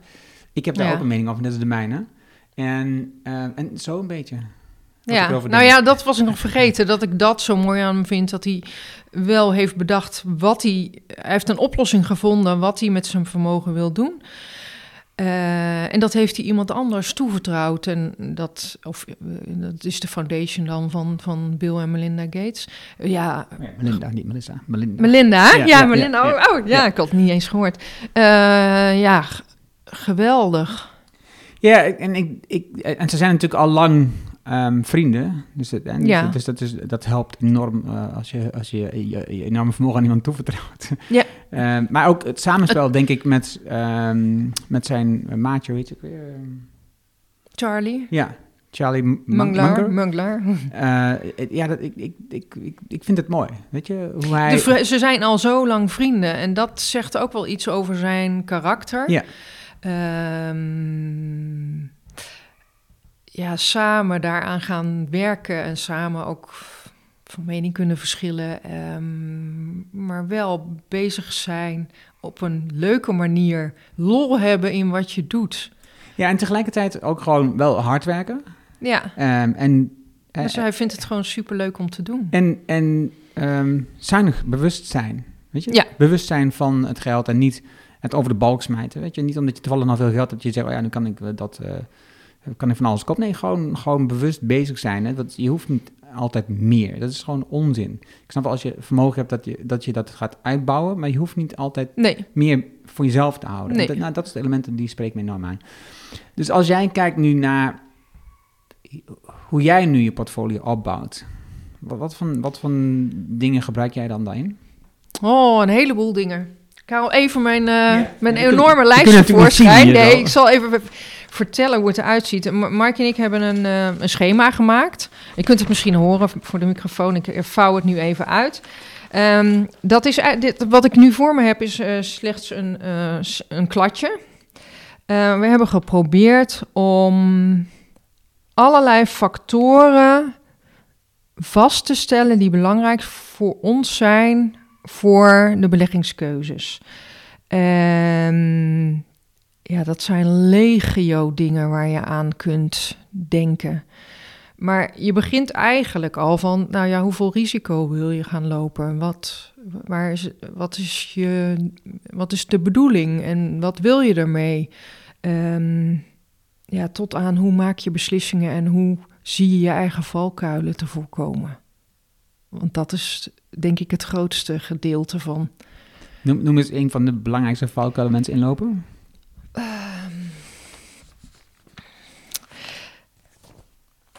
Ik heb daar Ja. ook een mening over. Dat is de mijne. En, en zo een beetje. Ja, nou ja, dat was ik nog vergeten. Dat ik dat zo mooi aan hem vind. Dat hij wel heeft bedacht wat hij... Hij heeft een oplossing gevonden wat hij met zijn vermogen wil doen. Eh, en dat heeft hij iemand anders toevertrouwd. En dat, of, eh, dat is de foundation dan van, van Bill en Melinda Gates. Eh, ja, Ja, Melinda, niet Melissa. Melinda. Melinda? Ja, Ja, ja, Melinda. ja, oh, oh, ja, ja. ik had het niet eens gehoord. Eh, ja, geweldig. Ja, en, ik, ik, en ze zijn natuurlijk al lang ehm, vrienden. Dus, het, en, Ja. dus dat, is, dat helpt enorm eh, als je, als je, je je enorme vermogen aan iemand toevertrouwt. Ja. Ehm, maar ook het samenspel, denk ik, met, ehm, met zijn maatje, weet ook weer? Charlie, ja, Charlie M- Manglar. Munger. Manglar. Eh, ja, dat, ik, ik, ik, ik, ik vind het mooi. Weet je, hoe hij... De ze zijn al zo lang vrienden en dat zegt ook wel iets over zijn karakter. Ja. Ja, samen daaraan gaan werken en samen ook van mening kunnen verschillen, ehm, maar wel bezig zijn op een leuke manier, lol hebben in wat je doet. Ja, en tegelijkertijd ook gewoon wel hard werken. Ja, Ehm, en, eh, dus hij vindt het gewoon superleuk om te doen. En, en ehm, zuinig bewust zijn. Weet je? Ja. Bewust zijn van het geld en niet het over de balk smijten. Weet je? Niet omdat je toevallig nog veel geld hebt, dat je zegt, oh ja, nu kan ik eh, dat, eh, kan ik van alles kopen. Nee, gewoon, gewoon bewust bezig zijn. Hè? Want je hoeft niet altijd meer. Dat is gewoon onzin. Ik snap wel als je vermogen hebt dat je, dat je dat gaat uitbouwen, maar je hoeft niet altijd Nee, meer voor jezelf te houden. Nee. Dat, nou, dat is de elementen die spreken me enorm aan. Dus als jij kijkt nu naar hoe jij nu je portfolio opbouwt, wat, wat, voor, wat voor dingen gebruik jij dan daarin? Oh, een heleboel dingen. Ik haal even mijn, eh, mijn enorme we lijst kunnen natuurlijk niet zien tevoorschijn. hier Nee, ik zal even vertellen hoe het eruit ziet. Ma- Mark en ik hebben een, eh, een schema gemaakt. Je kunt het misschien horen voor de microfoon. Ik vouw het nu even uit. Ehm, dat is, dit, wat ik nu voor me heb, is eh, slechts een, een kladje. We hebben geprobeerd om allerlei factoren vast te stellen die belangrijk voor ons zijn voor de beleggingskeuzes. En ja, dat zijn legio dingen waar je aan kunt denken. Maar je begint eigenlijk al van, nou ja, hoeveel risico wil je gaan lopen? Wat, waar is, wat, is, je, wat is de bedoeling en wat wil je ermee? Ehm, ja, tot aan hoe maak je beslissingen en hoe zie je je eigen valkuilen te voorkomen. Want dat is denk ik het grootste gedeelte van. Noem, noem eens een van de belangrijkste valkuilen mensen inlopen.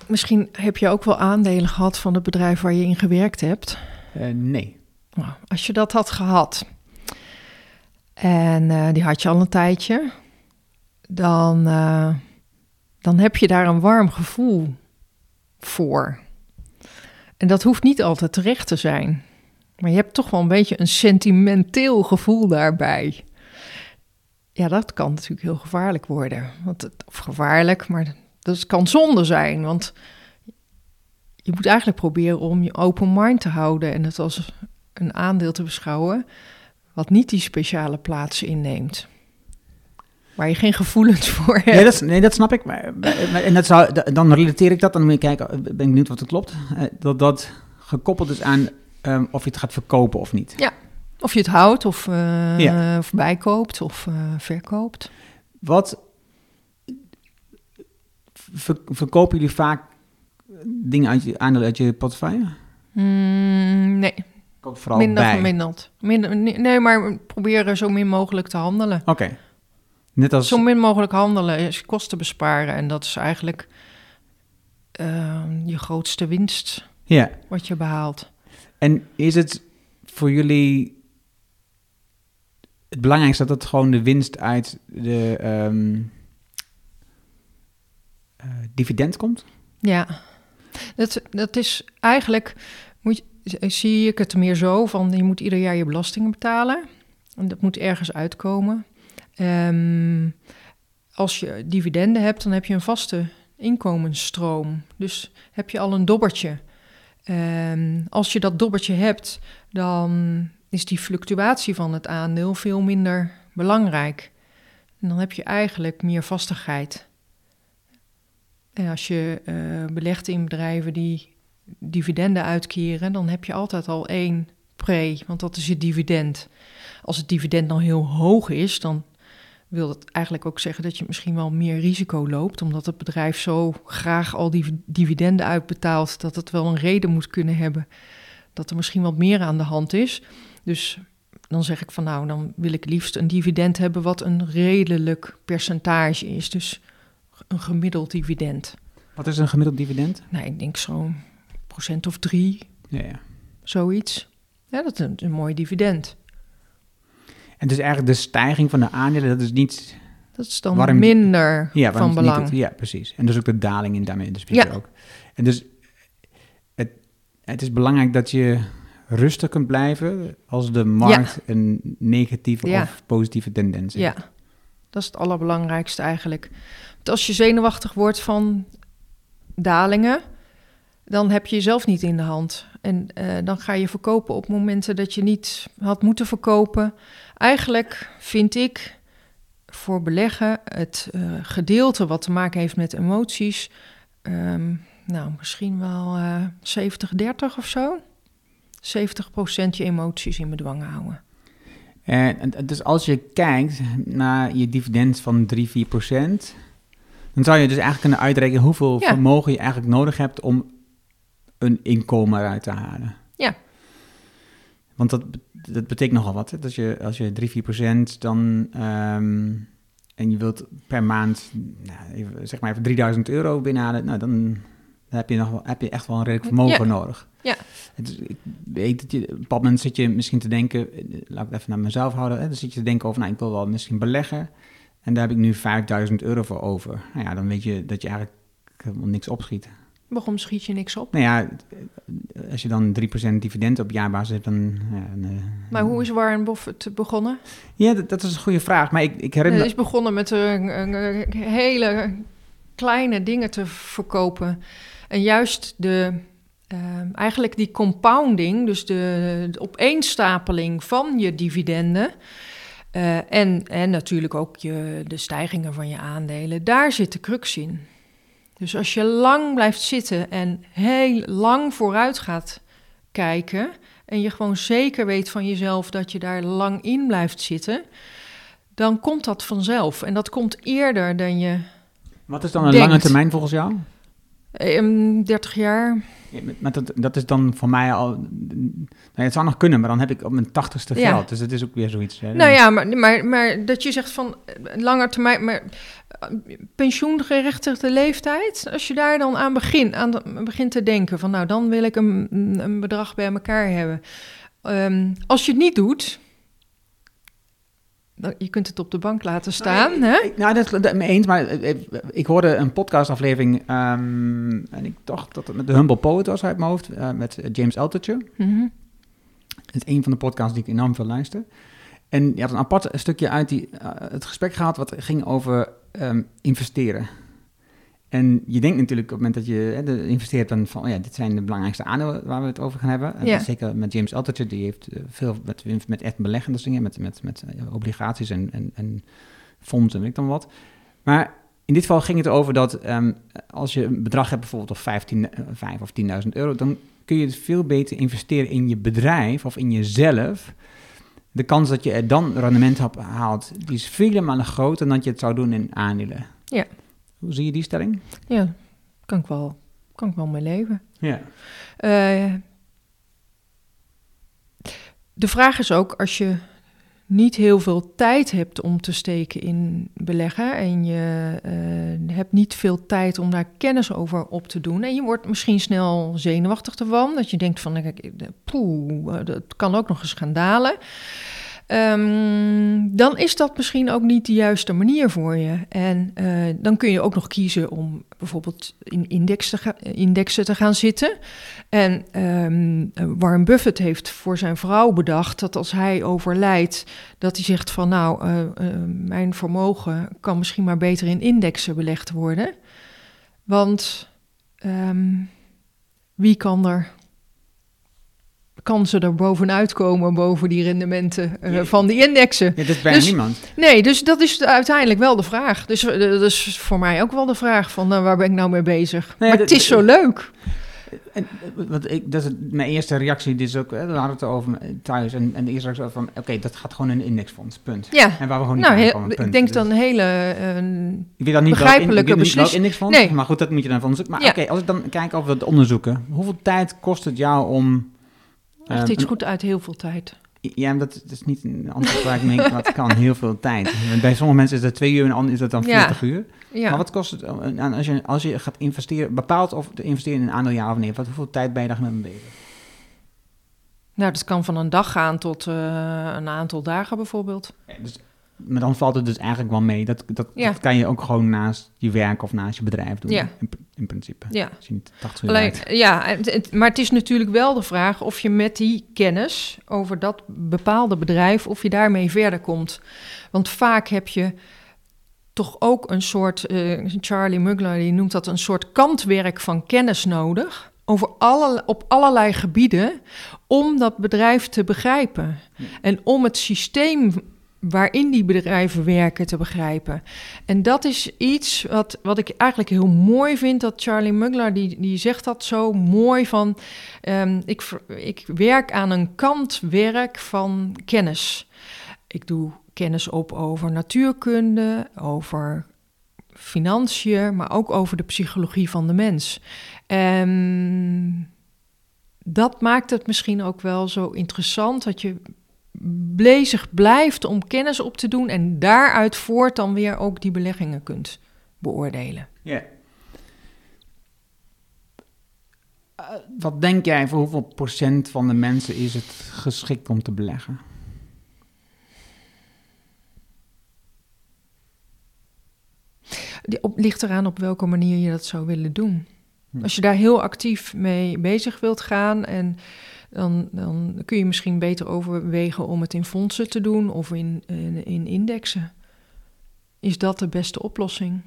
Misschien heb je ook wel aandelen gehad van het bedrijf waar je in gewerkt hebt. Eh, nee. Nou, als je dat had gehad en eh, die had je al een tijdje, dan, eh, dan heb je daar een warm gevoel voor. En dat hoeft niet altijd terecht te zijn. Maar je hebt toch wel een beetje een sentimenteel gevoel daarbij. Ja, dat kan natuurlijk heel gevaarlijk worden. Want het, of gevaarlijk, maar dat kan zonde zijn. Want je moet eigenlijk proberen om je open mind te houden en het als een aandeel te beschouwen wat niet die speciale plaats inneemt. Waar je geen gevoelens voor hebt. Nee, dat, is- nee, dat snap ik. Maar, maar- en dat zou, da- dan relateer ik dat, dan moet je kijken, eh, ben ik benieuwd wat het klopt. Eh, dat dat gekoppeld is aan ehm, of je het gaat verkopen of niet. Of je het houdt, of, eh, Ja. of bijkoopt, of verkoopt. Wat ver- verkopen jullie vaak dingen uit je aandelen uit je portefeuille? Mm, nee, Komt vooral minder bij. verminderd. Minder, nee, nee, maar proberen zo min mogelijk te handelen. Oké. Net als... Zo min mogelijk handelen is kosten besparen. En dat is eigenlijk ehm, je grootste winst Ja. wat je behaalt. En is het voor jullie het belangrijkste dat het gewoon de winst uit de ehm, eh, dividend komt? Ja, dat, dat is eigenlijk, moet je, zie ik het meer zo van je moet ieder jaar je belastingen betalen. En dat moet ergens uitkomen. Ehm, als je dividenden hebt, dan heb je een vaste inkomensstroom. Dus heb je al een dobbertje. Ehm, als je dat dobbertje hebt, dan is die fluctuatie van het aandeel veel minder belangrijk. En dan heb je eigenlijk meer vastigheid. En als je eh, belegt in bedrijven die dividenden uitkeren, dan heb je altijd al één pre, want dat is je dividend. Als het dividend dan heel hoog is, dan wil dat eigenlijk ook zeggen dat je misschien wel meer risico loopt, omdat het bedrijf zo graag al die dividenden uitbetaalt, dat het wel een reden moet kunnen hebben dat er misschien wat meer aan de hand is. Dus dan zeg ik van nou, dan wil ik liefst een dividend hebben wat een redelijk percentage is. Dus een gemiddeld dividend. Wat is een gemiddeld dividend? Nou, ik denk zo'n procent of drie, Ja, ja. zoiets. Ja, dat is een, een mooi dividend. En dus eigenlijk de stijging van de aandelen, dat is niet... Dat is dan Waarom- minder Ja, van belang. Het- ja, precies. En dus ook de daling in daarmee dus Ja. ook. En dus het, het is belangrijk dat je rustig kunt blijven als de markt een negatieve Ja. of positieve tendens heeft. Ja, dat is het allerbelangrijkste eigenlijk. Want als je zenuwachtig wordt van dalingen, dan heb je jezelf niet in de hand. En eh, dan ga je verkopen op momenten dat je niet had moeten verkopen. Eigenlijk vind ik voor beleggen het eh, gedeelte wat te maken heeft met emoties, ehm, nou misschien wel eh 70-30 of zo. 70% je emoties in bedwang houden. En, en- dus als je kijkt naar je dividend van 3, 4 procent, dan zou je dus eigenlijk kunnen uitrekenen hoeveel Ja. vermogen je eigenlijk nodig hebt om een inkomen eruit te halen. Ja. Want dat, dat betekent nogal wat. Hè? Dat je, als je 3, 4 procent dan. ehm, en je wilt per maand, nou, even, zeg maar even 3000 euro binnenhalen, nou dan, dan heb, je nog, wel- heb je echt wel een redelijk vermogen Ja. nodig. Ja. Het is, ik weet dat je, op een bepaald moment zit je misschien te denken, eh, laat ik het even naar mezelf houden, hè, dan zit je te denken over, nou ik wil wel misschien beleggen en daar heb ik nu 5000 euro voor over. Nou ja, dan weet je dat je eigenlijk helemaal niks opschiet. Waarom schiet je niks op? Nou ja, als je dan 3% dividend op jaarbasis hebt, dan... Ja, dan, eh, Maar hoe is Warren Buffett begonnen? Ja, dat, dat is een goede vraag, maar ik, ik herinner Hij is begonnen met een hele kleine dingen te verkopen. En juist de, eh, eigenlijk die compounding, dus de, de opeenstapeling van je dividenden... eh, en, en natuurlijk ook je, de stijgingen van je aandelen, daar zit de crux in. Dus als je lang blijft zitten en heel lang vooruit gaat kijken... en je gewoon zeker weet van jezelf dat je daar lang in blijft zitten... dan komt dat vanzelf. En dat komt eerder dan je Wat is dan een denkt. lange termijn volgens jou? Eh, 30 jaar. Ja, maar dat, dat is dan voor mij al... Nou, het zou nog kunnen, maar dan heb ik op mijn tachtigste Ja. geld. Dus het is ook weer zoiets. Hè? Nou ja, maar, maar, maar dat je zegt van eh, langer termijn, maar eh, pensioengerechtigde leeftijd, als je daar dan aan, begin, aan begint te denken van nou, dan wil ik een, een bedrag bij elkaar hebben. Ehm, als je het niet doet, je kunt het op de bank laten staan, hè? Ik- nou, dat is me eens, maar eh, eh, ik hoorde een podcastaflevering... ehm, en ik dacht dat het met de Humble Poet was uit mijn hoofd, eh, met James Altucher. Mhm. Het is een van de podcasts die ik enorm veel luister. En je had een apart stukje uit die, het gesprek gehad wat ging over ehm, investeren. En je denkt natuurlijk op het moment dat je hè, de- investeert dan van, oh ja, dit zijn de belangrijkste aandelen waar we het over gaan hebben. En Ja. Zeker met James Altucher, die heeft eh, veel met, met echt beleggende dingen, met, met, met eh, obligaties en, en, en fondsen en weet ik dan wat. Maar in dit geval ging het over dat ehm, als je een bedrag hebt bijvoorbeeld of 15, eh, 5 of 10.000 euro, dan kun je het veel beter investeren in je bedrijf of in jezelf. De kans dat je er dan rendement op haalt, die is vele malen groter dan dat je het zou doen in aandelen. Ja. Hoe zie je die stelling? Ja, kan ik wel, kan ik wel mee leven. Ja. Eh, de vraag is ook, als je niet heel veel tijd hebt om te steken in beleggen en je uh, hebt niet veel tijd om daar kennis over op te doen en je wordt misschien snel zenuwachtig ervan, dat je denkt van, poeh, dat kan ook nog eens gaan dalen. Um, dan is dat misschien ook niet de juiste manier voor je. En uh, dan kun je ook nog kiezen om bijvoorbeeld in ga, indexen te gaan zitten. En um, Warren Buffett heeft voor zijn vrouw bedacht dat als hij overlijdt, dat hij zegt van nou, uh, mijn vermogen kan misschien maar beter in indexen belegd worden. Want um, wie kan er kan ze er bovenuit komen, boven die rendementen uh, van die indexen. Ja, dat is bijna dus, niemand. Nee, dus dat is uiteindelijk wel de vraag. Dus uh, dat is voor mij ook wel de vraag van uh, waar ben ik nou mee bezig? Nee, maar dat, het is zo leuk. En, wat ik, dat is mijn eerste reactie, dit is ook, we hadden het over thuis, en, en de eerste reactie van, oké, okay, dat gaat gewoon in een indexfonds, punt. Ja. En waar we gewoon niet nou, komen, punt. Ik denk Dus- dan een hele ik weet dan niet begrijpelijke beslissing. indexfonds, Nee. maar goed, dat moet je dan van onderzoeken. Maar Ja. oké, als ik dan kijk over het onderzoeken, hoeveel tijd kost het jou om... Echt ehm, iets goed uit heel veel tijd. Ja, dat, dat is niet een antwoord waar ik denk, wat kan heel veel tijd. Bij sommige mensen is dat twee uur en ander is dat dan Ja. 40 uur. Ja. Maar wat kost het eh, als je, als je gaat investeren, bepaalt of te investeren in een aandeel ja of nee? Wat, hoeveel tijd ben je daar mee bezig? Nou, dat kan van een dag gaan tot eh, een aantal dagen bijvoorbeeld. Ja, dus, maar dan valt het dus eigenlijk wel mee. Dat, dat, Ja. dat kan je ook gewoon naast je werk of naast je bedrijf doen. Ja. In, in principe. Ja. Je niet 80 uur Alleen, ja, het- het- maar het is natuurlijk wel de vraag of je met die kennis over dat bepaalde bedrijf, of je daarmee verder komt. Want vaak heb je toch ook een soort, eh, Charlie Mugler die noemt dat een soort kantwerk van kennis nodig. Over alle, op allerlei gebieden om dat bedrijf te begrijpen. En om het systeem waarin die bedrijven werken te begrijpen. En dat is iets wat, wat ik eigenlijk heel mooi vind. Dat Charlie Mugler, die, die zegt dat zo mooi van... ehm, ik, ik werk aan een kantwerk van kennis. Ik doe kennis op over natuurkunde, over financiën... maar ook over de psychologie van de mens. En dat maakt het misschien ook wel zo interessant... dat je bezig blijft om kennis op te doen en daaruit voort dan weer ook die beleggingen kunt beoordelen. Ja. Eh, wat denk jij, voor hoeveel procent van de mensen is het geschikt om te beleggen? Die op, ligt eraan op welke manier je dat zou willen doen. Hm. Als je daar heel actief mee bezig wilt gaan en dan, dan kun je misschien beter overwegen om het in fondsen te doen of in, in, in indexen. Is dat de beste oplossing?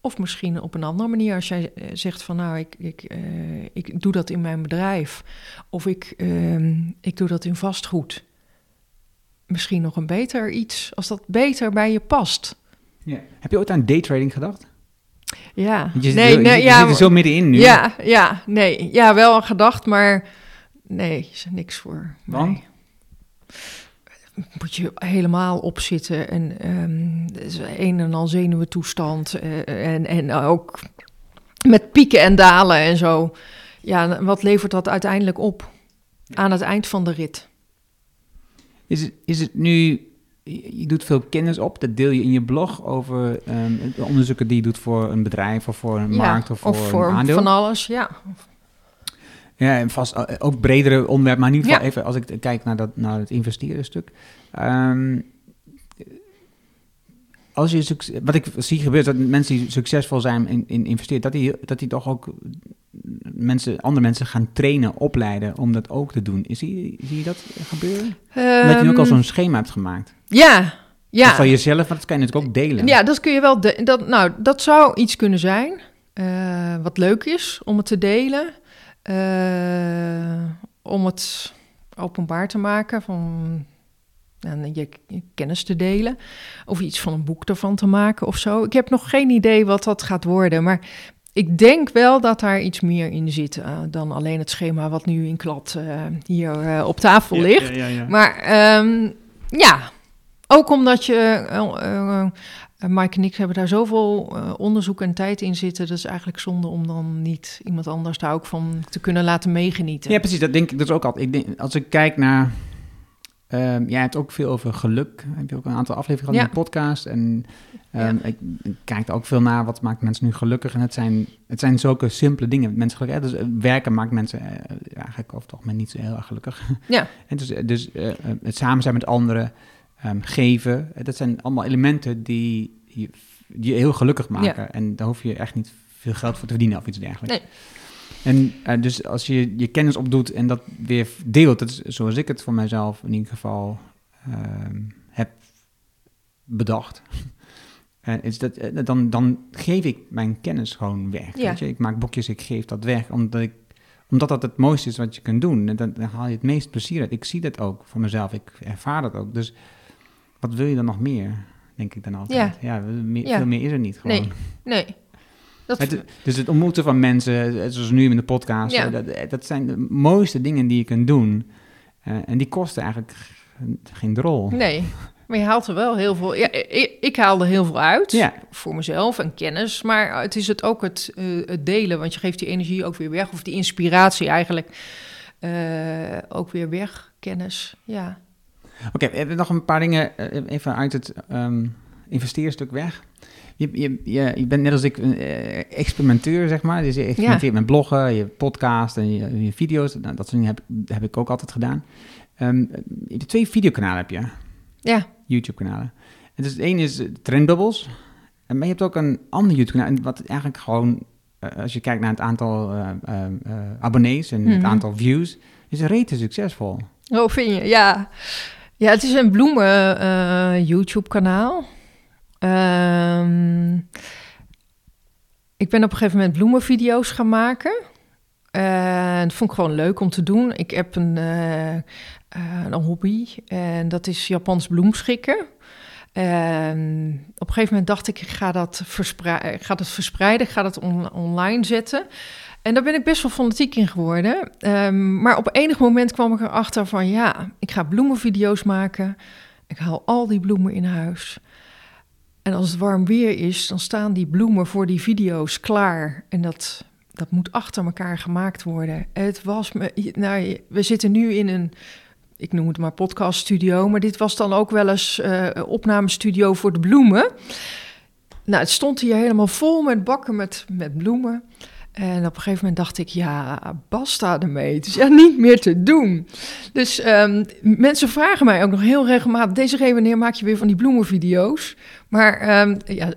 Of misschien op een andere manier, als jij eh, zegt van nou, ik, ik, eh, ik doe dat in mijn bedrijf. Of ik, ehm, ik doe dat in vastgoed. Misschien nog een beter iets, als dat beter bij je past. Heb je ooit aan daytrading gedacht? Ja, je, nee, zit, nee, je, ja, zit er zo middenin nu. Ja, ja, nee. Ja, wel een gedacht, maar nee, is er niks voor. Want? Moet je helemaal opzitten en ehm het is een en al zenuwentoestand eh, en, en ook met pieken en dalen en zo. Ja, wat levert dat uiteindelijk op aan het eind van de rit? Is, het, is het nu, je doet veel kennis op, dat deel je in je blog over ehm, de onderzoeken die je doet voor een bedrijf of voor een markt of voor, een aandeel. van alles, ja. Ja, en vast eh, ook bredere onderwerp, maar in ieder geval Ja. even als ik kijk naar, dat, naar het investeren stuk. Ehm, als je succes, wat ik zie gebeuren, is dat mensen die succesvol zijn in, in investeren, dat die, dat die toch ook mensen, andere mensen gaan trainen, opleiden om dat ook te doen. Zie, je- zie je dat gebeuren? Omdat je ook al Ehm, zo'n schema hebt gemaakt. Ja, ja. Van jezelf, maar dat kan je natuurlijk ook delen. Ja, dat kun je wel. De, dat, nou, dat zou iets kunnen zijn. eh, wat leuk is om het te delen. Eh, om het openbaar te maken. Van en je, kennis te delen. Of iets van een boek ervan te maken of zo. Ik heb nog geen idee wat dat gaat worden. Maar ik denk wel dat daar iets meer in zit. eh, dan alleen het schema wat nu in klad eh, hier op tafel Ja, ligt. ja, ja, ja. Maar ehm, ja, ook omdat je. Eh, Mike en ik hebben daar zoveel eh, onderzoek en tijd in zitten. Dat is eigenlijk zonde om dan niet iemand anders daar ook van te kunnen laten meegenieten. Ja, precies. Dat denk ik dus ook altijd. Ik denk, als ik kijk naar ehm, jij hebt ook veel over geluk. Heb je ook een aantal afleveringen gehad Ja. in de podcast. En ehm, ik, ik kijk er ook veel naar wat maakt mensen nu gelukkig. En het zijn, het zijn zulke simpele dingen. Mensen gelukkig, dus eh, werken maakt mensen eigenlijk over het algemeen niet zo heel erg gelukkig. Ja. en dus dus het samen zijn met anderen, ehm, geven. eh, dat zijn allemaal elementen die je, die je heel gelukkig maken. En daar hoef je echt niet veel geld voor te verdienen of iets dergelijks. Nee. En eh, dus als je je kennis opdoet en dat weer deelt, dat is zoals ik het voor mijzelf in ieder geval ehm, heb bedacht. En is dat, eh, dan, dan geef ik mijn kennis gewoon weg. Ja. Weet je? Ik maak boekjes, ik geef dat weg, omdat, ik, omdat dat het mooiste is wat je kunt doen. En dan, dan haal je het meest plezier uit. Ik zie dat ook voor mezelf, ik ervaar dat ook. Dus wat wil je dan nog meer, denk ik dan altijd. Ja, meer, Ja. veel meer is er niet gewoon. Nee. Nee. Dat, Het, dus het ontmoeten van mensen, eh, zoals nu in de podcast, Ja. eh, dat, dat zijn de mooiste dingen die je kunt doen. Eh, en die kosten eigenlijk geen- drol. nee. Maar je haalt er wel heel veel... Ja, ik, ik haal er heel veel uit. Ja, Voor mezelf en kennis. Maar het is het ook het, eh, het delen. Want je geeft die energie ook weer weg. Of die inspiratie eigenlijk eh, ook weer weg. Kennis. Ja. Oké. hebben nog een paar dingen eh, even uit het ehm investeerstuk weg. Je, je, je, je bent net als ik een eh, experimenteur, zeg maar. Dus je experimenteert met bloggen, je podcast en je, je video's. Nou, dat soort dingen heb, heb ik ook altijd gedaan. Ehm, hebt twee videokanalen heb je. Ja. YouTube-kanalen. En dus het ene is eh, Trendbubbles. En Maar je hebt ook een ander YouTube-kanaal. en Wat eigenlijk gewoon, eh, als je kijkt naar het aantal eh, eh, eh, abonnees en het Mhm. aantal views, is rete succesvol. Oh, vind je? Ja. Ja, het is een bloemen eh, YouTube-kanaal. Ehm, ik ben op een gegeven moment bloemenvideo's gaan maken. En dat vond ik gewoon leuk om te doen. Ik heb een, eh, eh, een hobby en dat is Japans bloemschikken. En op een gegeven moment dacht ik, ik ga dat, verspreiden, ik ga dat verspreiden, ik ga dat on- online zetten. En daar ben ik best wel fanatiek in geworden. Ehm, maar op enig moment kwam ik erachter van ja, ik ga bloemenvideo's maken. Ik haal al die bloemen in huis. En als het warm weer is, dan staan die bloemen voor die video's klaar. En dat, dat moet achter elkaar gemaakt worden. Het was me. Nou, we zitten nu in een. Ik noem het maar podcaststudio. Maar dit was dan ook wel eens eh opnamestudio voor de bloemen. Nou, het stond hier helemaal vol met bakken met, met bloemen. En op een gegeven moment dacht ik, ja, basta ermee. Het is ja niet meer te doen. Dus ehm, mensen vragen mij ook nog heel regelmatig... Deze wanneer maak je weer van die bloemenvideo's? Maar ehm, ja,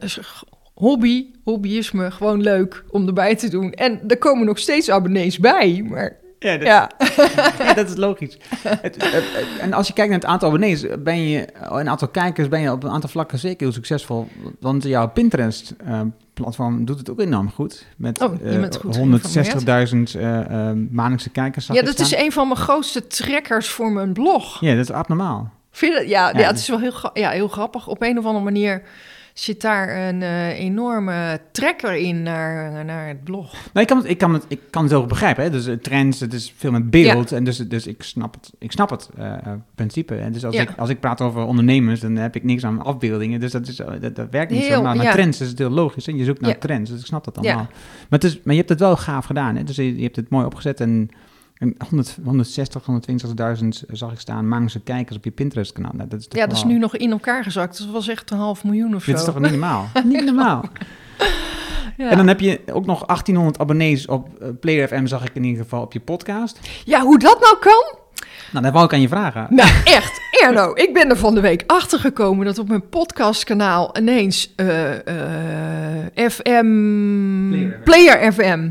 hobby, hobbyisme, gewoon leuk om erbij te doen. En er komen nog steeds abonnees bij, maar Ja, dat, ja. ja, dat is logisch. Het, het- het- en als je kijkt naar het aantal abonnees, ben je, een aantal kijkers, ben je op een aantal vlakken zeker heel succesvol. Want jouw Pinterest-platform doet het ook enorm goed. Met Oh, je eh, bent goed 160.000 eh, eh, maandelijkse kijkers. ja, dat is een van mijn grootste trekkers voor mijn blog. Ja, dat is abnormaal. Vind je dat? Ja, Ja, ja, het is wel heel, ja, heel grappig. Op een of andere manier zit daar een eh, enorme trekker in naar, naar het blog. Nou, ik, kan het, ik, kan het, ik kan het heel goed begrijpen. Hè? Dus eh, trends, het is veel met beeld. En dus, dus ik snap het, ik snap het eh, eh, principe. En dus als, Ja. ik, als ik praat over ondernemers, dan heb ik niks aan afbeeldingen. Dus dat, is, eh, dat, dat werkt niet Heel, zo. Maar met ja. trends is het heel logisch. En je zoekt naar trends, dus ik snap dat allemaal. Maar, het is, maar je hebt het wel gaaf gedaan. Hè? Dus je, je hebt het mooi opgezet. En 100, 160, 120.000 zag ik staan maandelijkse kijkers op je Pinterest-kanaal. Nou, dat is toch Ja, dat is nu nog in elkaar gezakt. Dat was echt een half miljoen of zo. Dit is toch niet normaal? niet normaal. ja. En dan heb je ook nog 1800 abonnees op eh, Player FM, zag ik in ieder geval, op je podcast. ja, hoe dat nou kan? Nou, dat wou ik aan je vragen. Nou, echt, Erno, ik ben er van de week achter gekomen dat op mijn podcastkanaal ineens eh, eh, FM, Player FM. Player FM,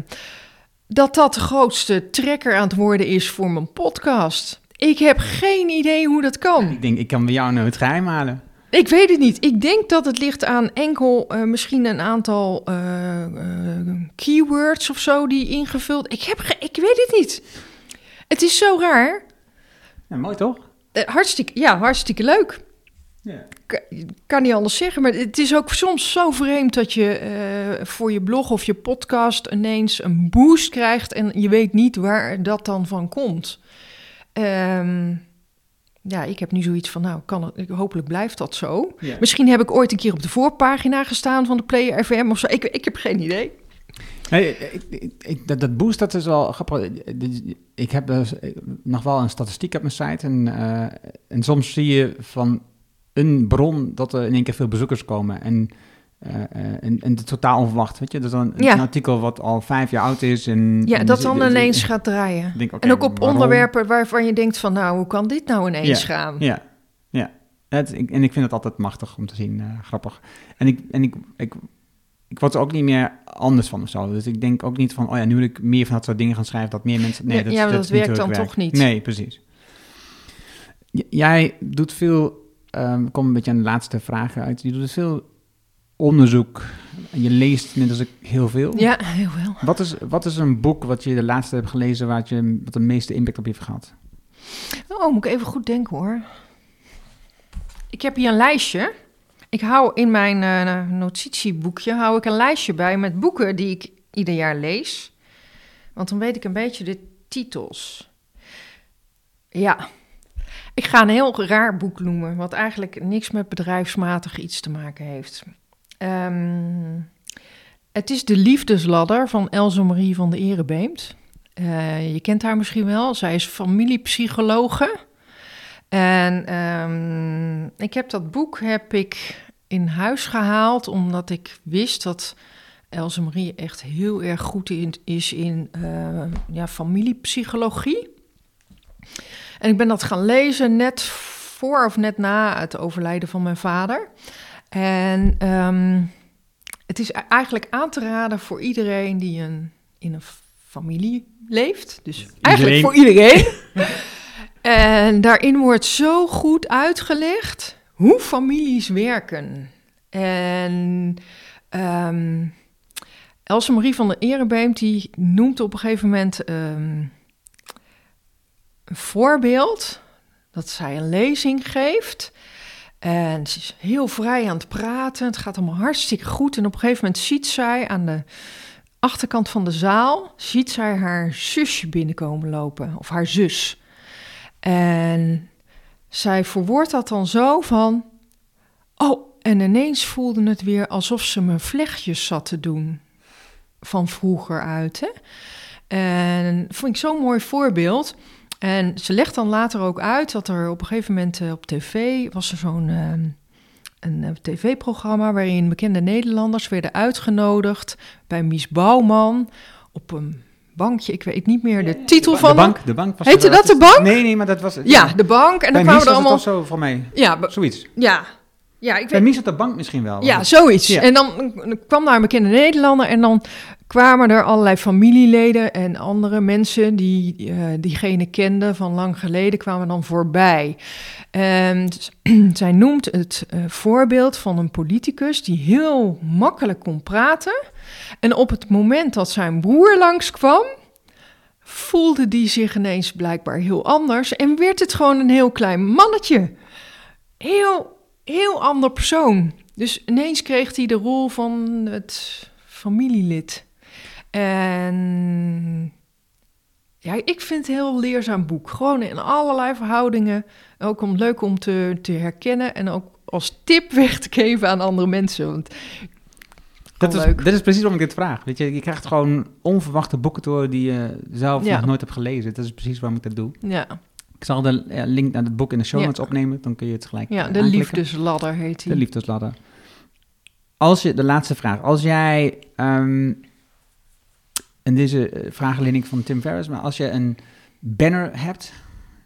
dat dat de grootste trekker aan het worden is voor mijn podcast. Ik heb geen idee hoe dat kan. Ik denk, ik kan bij jou nou het geheim halen. Ik weet het niet. Ik denk dat het ligt aan enkel eh, misschien een aantal eh, eh, keywords of zo die ingevuld. Ik heb, ik weet het niet. Het is zo raar. Ja, mooi toch? Hartstikke, ja, hartstikke leuk. Ja. K- kan niet anders zeggen, maar het is ook soms zo vreemd dat je eh, voor je blog of je podcast ineens een boost krijgt en je weet niet waar dat dan van komt. Ehm, ja, ik heb nu zoiets van, nou, kan het, hopelijk blijft dat zo. Ja. Misschien heb ik ooit een keer op de voorpagina gestaan van de Player FM of zo. Ik, ik heb geen idee. Nee, ik, ik, ik- dat, dat boost, dat is wel grappig. Ik heb dus nog wel een statistiek op mijn site. En, eh, en soms zie je van een bron dat er in één keer veel bezoekers komen. En, eh, eh, en, en het totaal onverwacht, weet je. Dus dan Ja. een artikel wat al vijf jaar oud is. En, Ja, en dat dus- dan dus- ineens gaat draaien. denk, En ook op waarom? onderwerpen waarvan je denkt van, nou, hoe kan dit nou ineens gaan? Ja, ja. Het, ik, en ik vind het altijd machtig om te zien, eh, grappig. En, ik, en ik, ik, ik word er ook niet meer anders van of zo. Dus ik denk ook niet van, oh ja, nu wil ik meer van dat soort dingen gaan schrijven, dat meer mensen... Nee, Ja, dat, ja, maar dat niet werkt dan werk. toch niet. Nee, precies. J- jij doet veel, ehm kom een beetje aan de laatste vragen uit. Je doet dus veel onderzoek. En je leest net als ik heel veel. Ja, heel wel. Wat is, wat is een boek wat je de laatste hebt gelezen waar je, wat de meeste impact op je heeft gehad? Oh, moet ik even goed denken hoor. Ik heb hier een lijstje. Ik hou in mijn eh, notitieboekje hou ik een lijstje bij met boeken die ik ieder jaar lees. Want dan weet ik een beetje de titels. Ja, ik ga een heel raar boek noemen, wat eigenlijk niks met bedrijfsmatig iets te maken heeft. Ehm, het is De Liefdesladder van Elze Marie van de Erebeemt. Eh, je kent haar misschien wel. Zij is familiepsychologe. En ehm, ik heb dat boek heb ik in huis gehaald omdat ik wist dat Else Marie echt heel erg goed in, is in eh, ja, familiepsychologie. En ik ben dat gaan lezen net voor of net na het overlijden van mijn vader. En ehm, het is eigenlijk aan te raden voor iedereen die een, in een familie leeft. Dus eigenlijk voor iedereen. en daarin wordt zo goed uitgelegd hoe families werken. En ehm Else Marie van der Erebeemt die noemt op een gegeven moment ehm, voorbeeld dat zij een lezing geeft. En ze is heel vrij aan het praten. Het gaat allemaal hartstikke goed. En op een gegeven moment ziet zij aan de achterkant van de zaal... ziet zij haar zusje binnenkomen lopen. Of haar zus. En zij verwoordt dat dan zo van... Oh, en ineens voelde het weer alsof ze me vlechtjes zat te doen. Van vroeger uit, hè. En vond ik zo'n mooi voorbeeld... En ze legt dan later ook uit dat er op een gegeven moment eh, op tv was er zo'n ehm, een eh, tv-programma waarin bekende Nederlanders werden uitgenodigd bij Mies Bouwman op een bankje. Ik weet niet meer de titel de, van de bank, de bank was Heette dat de bank? Nee, nee, maar dat was... Ja, de bank. En bij dan kwamen er was het allemaal. of zo, voor mij. Ja, Zoiets. ja, ja, ik Bij weet. Mies op de bank misschien wel. Ja, zoiets. Ja. En dan kwam daar een bekende Nederlander en dan kwamen er allerlei familieleden en andere mensen die eh, diegene kenden van lang geleden kwamen dan voorbij. En zij noemt het eh, voorbeeld van een politicus die heel makkelijk kon praten. En op het moment dat zijn broer langskwam, voelde die zich ineens blijkbaar heel anders en werd het gewoon een heel klein mannetje. Heel, heel ander persoon. Dus ineens kreeg hij de rol van het familielid. En ja, ik vind het een heel leerzaam boek. Gewoon in allerlei verhoudingen. Ook om leuk om te, te herkennen en ook als tip weg te geven aan andere mensen. Want Dat is, dat is precies waarom ik dit vraag. Weet je, je krijgt gewoon onverwachte boeken door die je zelf Ja. nog nooit hebt gelezen. Dat is precies waarom ik dat doe. ja, Ik zal de link naar het boek in de show Ja. notes opnemen, dan kun je het gelijk ja eh, de aanklikken. liefdesladder heet De hij. liefdesladder. Als je, de laatste vraag. Als jij, ehm, en deze eh, ik van Tim Ferriss, maar als je een banner hebt,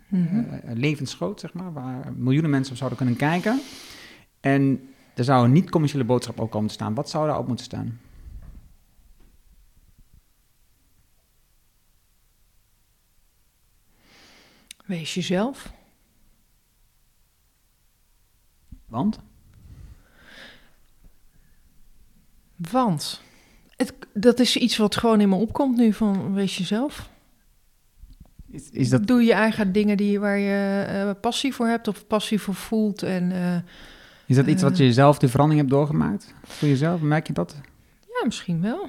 Mhm. eh, levensgroot zeg maar, waar miljoenen mensen op zouden kunnen kijken, en er zou een niet-commerciële boodschap ook komen te staan, wat zou daarop moeten staan? Wees jezelf. Want? Want het, dat is iets wat gewoon in me opkomt nu van wees jezelf. Is, is dat, Doe je eigen dingen die, waar je eh, passie voor hebt of passie voor voelt. En eh, is dat iets wat je zelf de verandering hebt doorgemaakt? Voor jezelf, merk je dat? ja, misschien wel.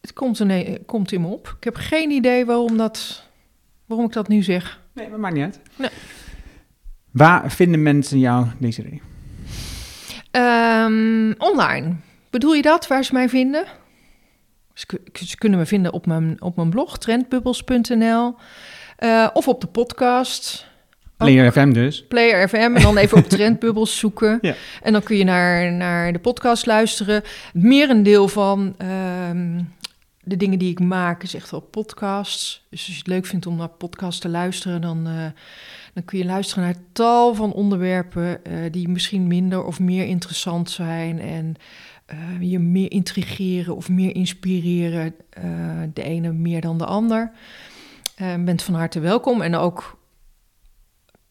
Het komt, in, komt in me op. Ik heb geen idee waarom, dat, waarom ik dat nu zeg. Nee, maar maakt niet uit. Nee. Waar vinden mensen jou, Desiree? Ehm, online. Bedoel je dat, waar ze mij vinden? Ze, ku- ze kunnen me vinden op mijn, op mijn blog, trendbubbles.nl. eh, of op de podcast, Player FM dus. Player FM. En dan even op Trendbubbles zoeken. Ja. En dan kun je naar, naar de podcast luisteren. Het merendeel van ehm, de dingen die ik maak is echt wel podcasts. Dus als je het leuk vindt om naar podcasts te luisteren... dan, eh, dan kun je luisteren naar tal van onderwerpen... eh, die misschien minder of meer interessant zijn... en eh, je meer intrigeren of meer inspireren. eh, de ene meer dan de ander. Bent van harte welkom. En ook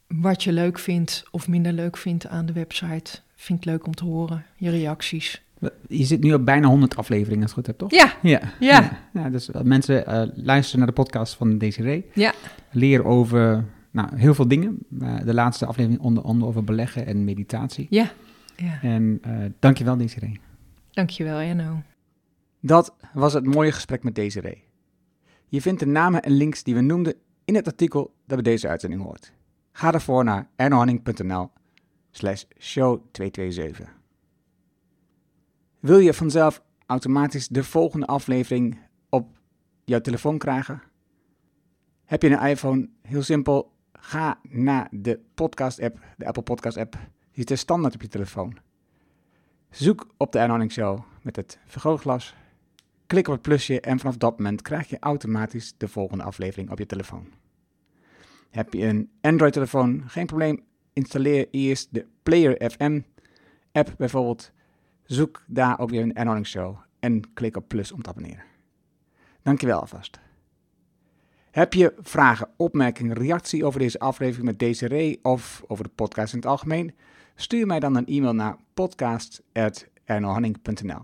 wat je leuk vindt of minder leuk vindt aan de website. Vind ik leuk om te horen. Je reacties. Je zit nu op bijna 100 afleveringen, als het goed heb, toch? Ja, Ja. Ja. ja dus mensen uh, luisteren naar de podcast van Desiree. Ja. Leren over nou, heel veel dingen. Uh, de laatste aflevering onder andere over beleggen en meditatie. Ja. ja. En uh, dankjewel Desiree. Dankjewel, Enno. Dat was het mooie gesprek met Desiree. Je vindt de namen en links die we noemden in het artikel dat bij deze uitzending hoort. Ga daarvoor naar ernohanning.nl slash show 227. Wil je vanzelf automatisch de volgende aflevering op jouw telefoon krijgen? Heb je een iPhone? Heel simpel. Ga naar de podcast app, de Apple Podcast app. Die zit standaard op je telefoon. Zoek op de Ernohanning Show met het vergrootglas. Klik op het plusje en vanaf dat moment krijg je automatisch de volgende aflevering op je telefoon. Heb je een Android-telefoon? Geen probleem. Installeer eerst de Player FM app bijvoorbeeld. Zoek daar ook weer een Ernohanning Show en klik op plus om te abonneren. Dankjewel alvast. Heb je vragen, opmerkingen, reactie over deze aflevering met Desiree of over de podcast in het algemeen? Stuur mij dan een e-mail naar podcast.ernohanning.nl.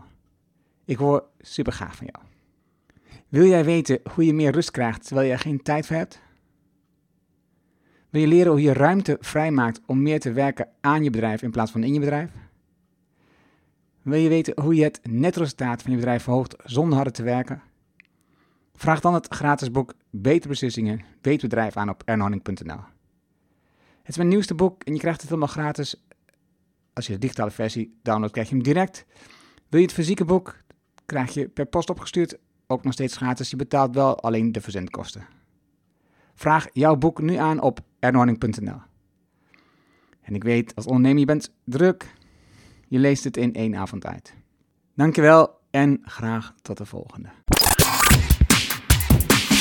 Ik hoor super graag van jou. Wil jij weten hoe je meer rust krijgt terwijl je er geen tijd voor hebt? Wil je leren hoe je ruimte vrijmaakt om meer te werken aan je bedrijf in plaats van in je bedrijf? Wil je weten hoe je het netresultaat van je bedrijf verhoogt zonder harder te werken? Vraag dan het gratis boek Beter Beslissingen, Beter Bedrijf aan op ernohanning.nl. Het is mijn nieuwste boek en je krijgt het helemaal gratis. Als je de digitale versie downloadt, krijg je hem direct. Wil je het fysieke boek, krijg je per post opgestuurd, ook nog steeds gratis. Je betaalt wel alleen de verzendkosten. Vraag jouw boek nu aan op ernohanning.nl. En ik weet, als ondernemer, je bent druk. Je leest het in één avond uit. Dankjewel en graag tot de volgende.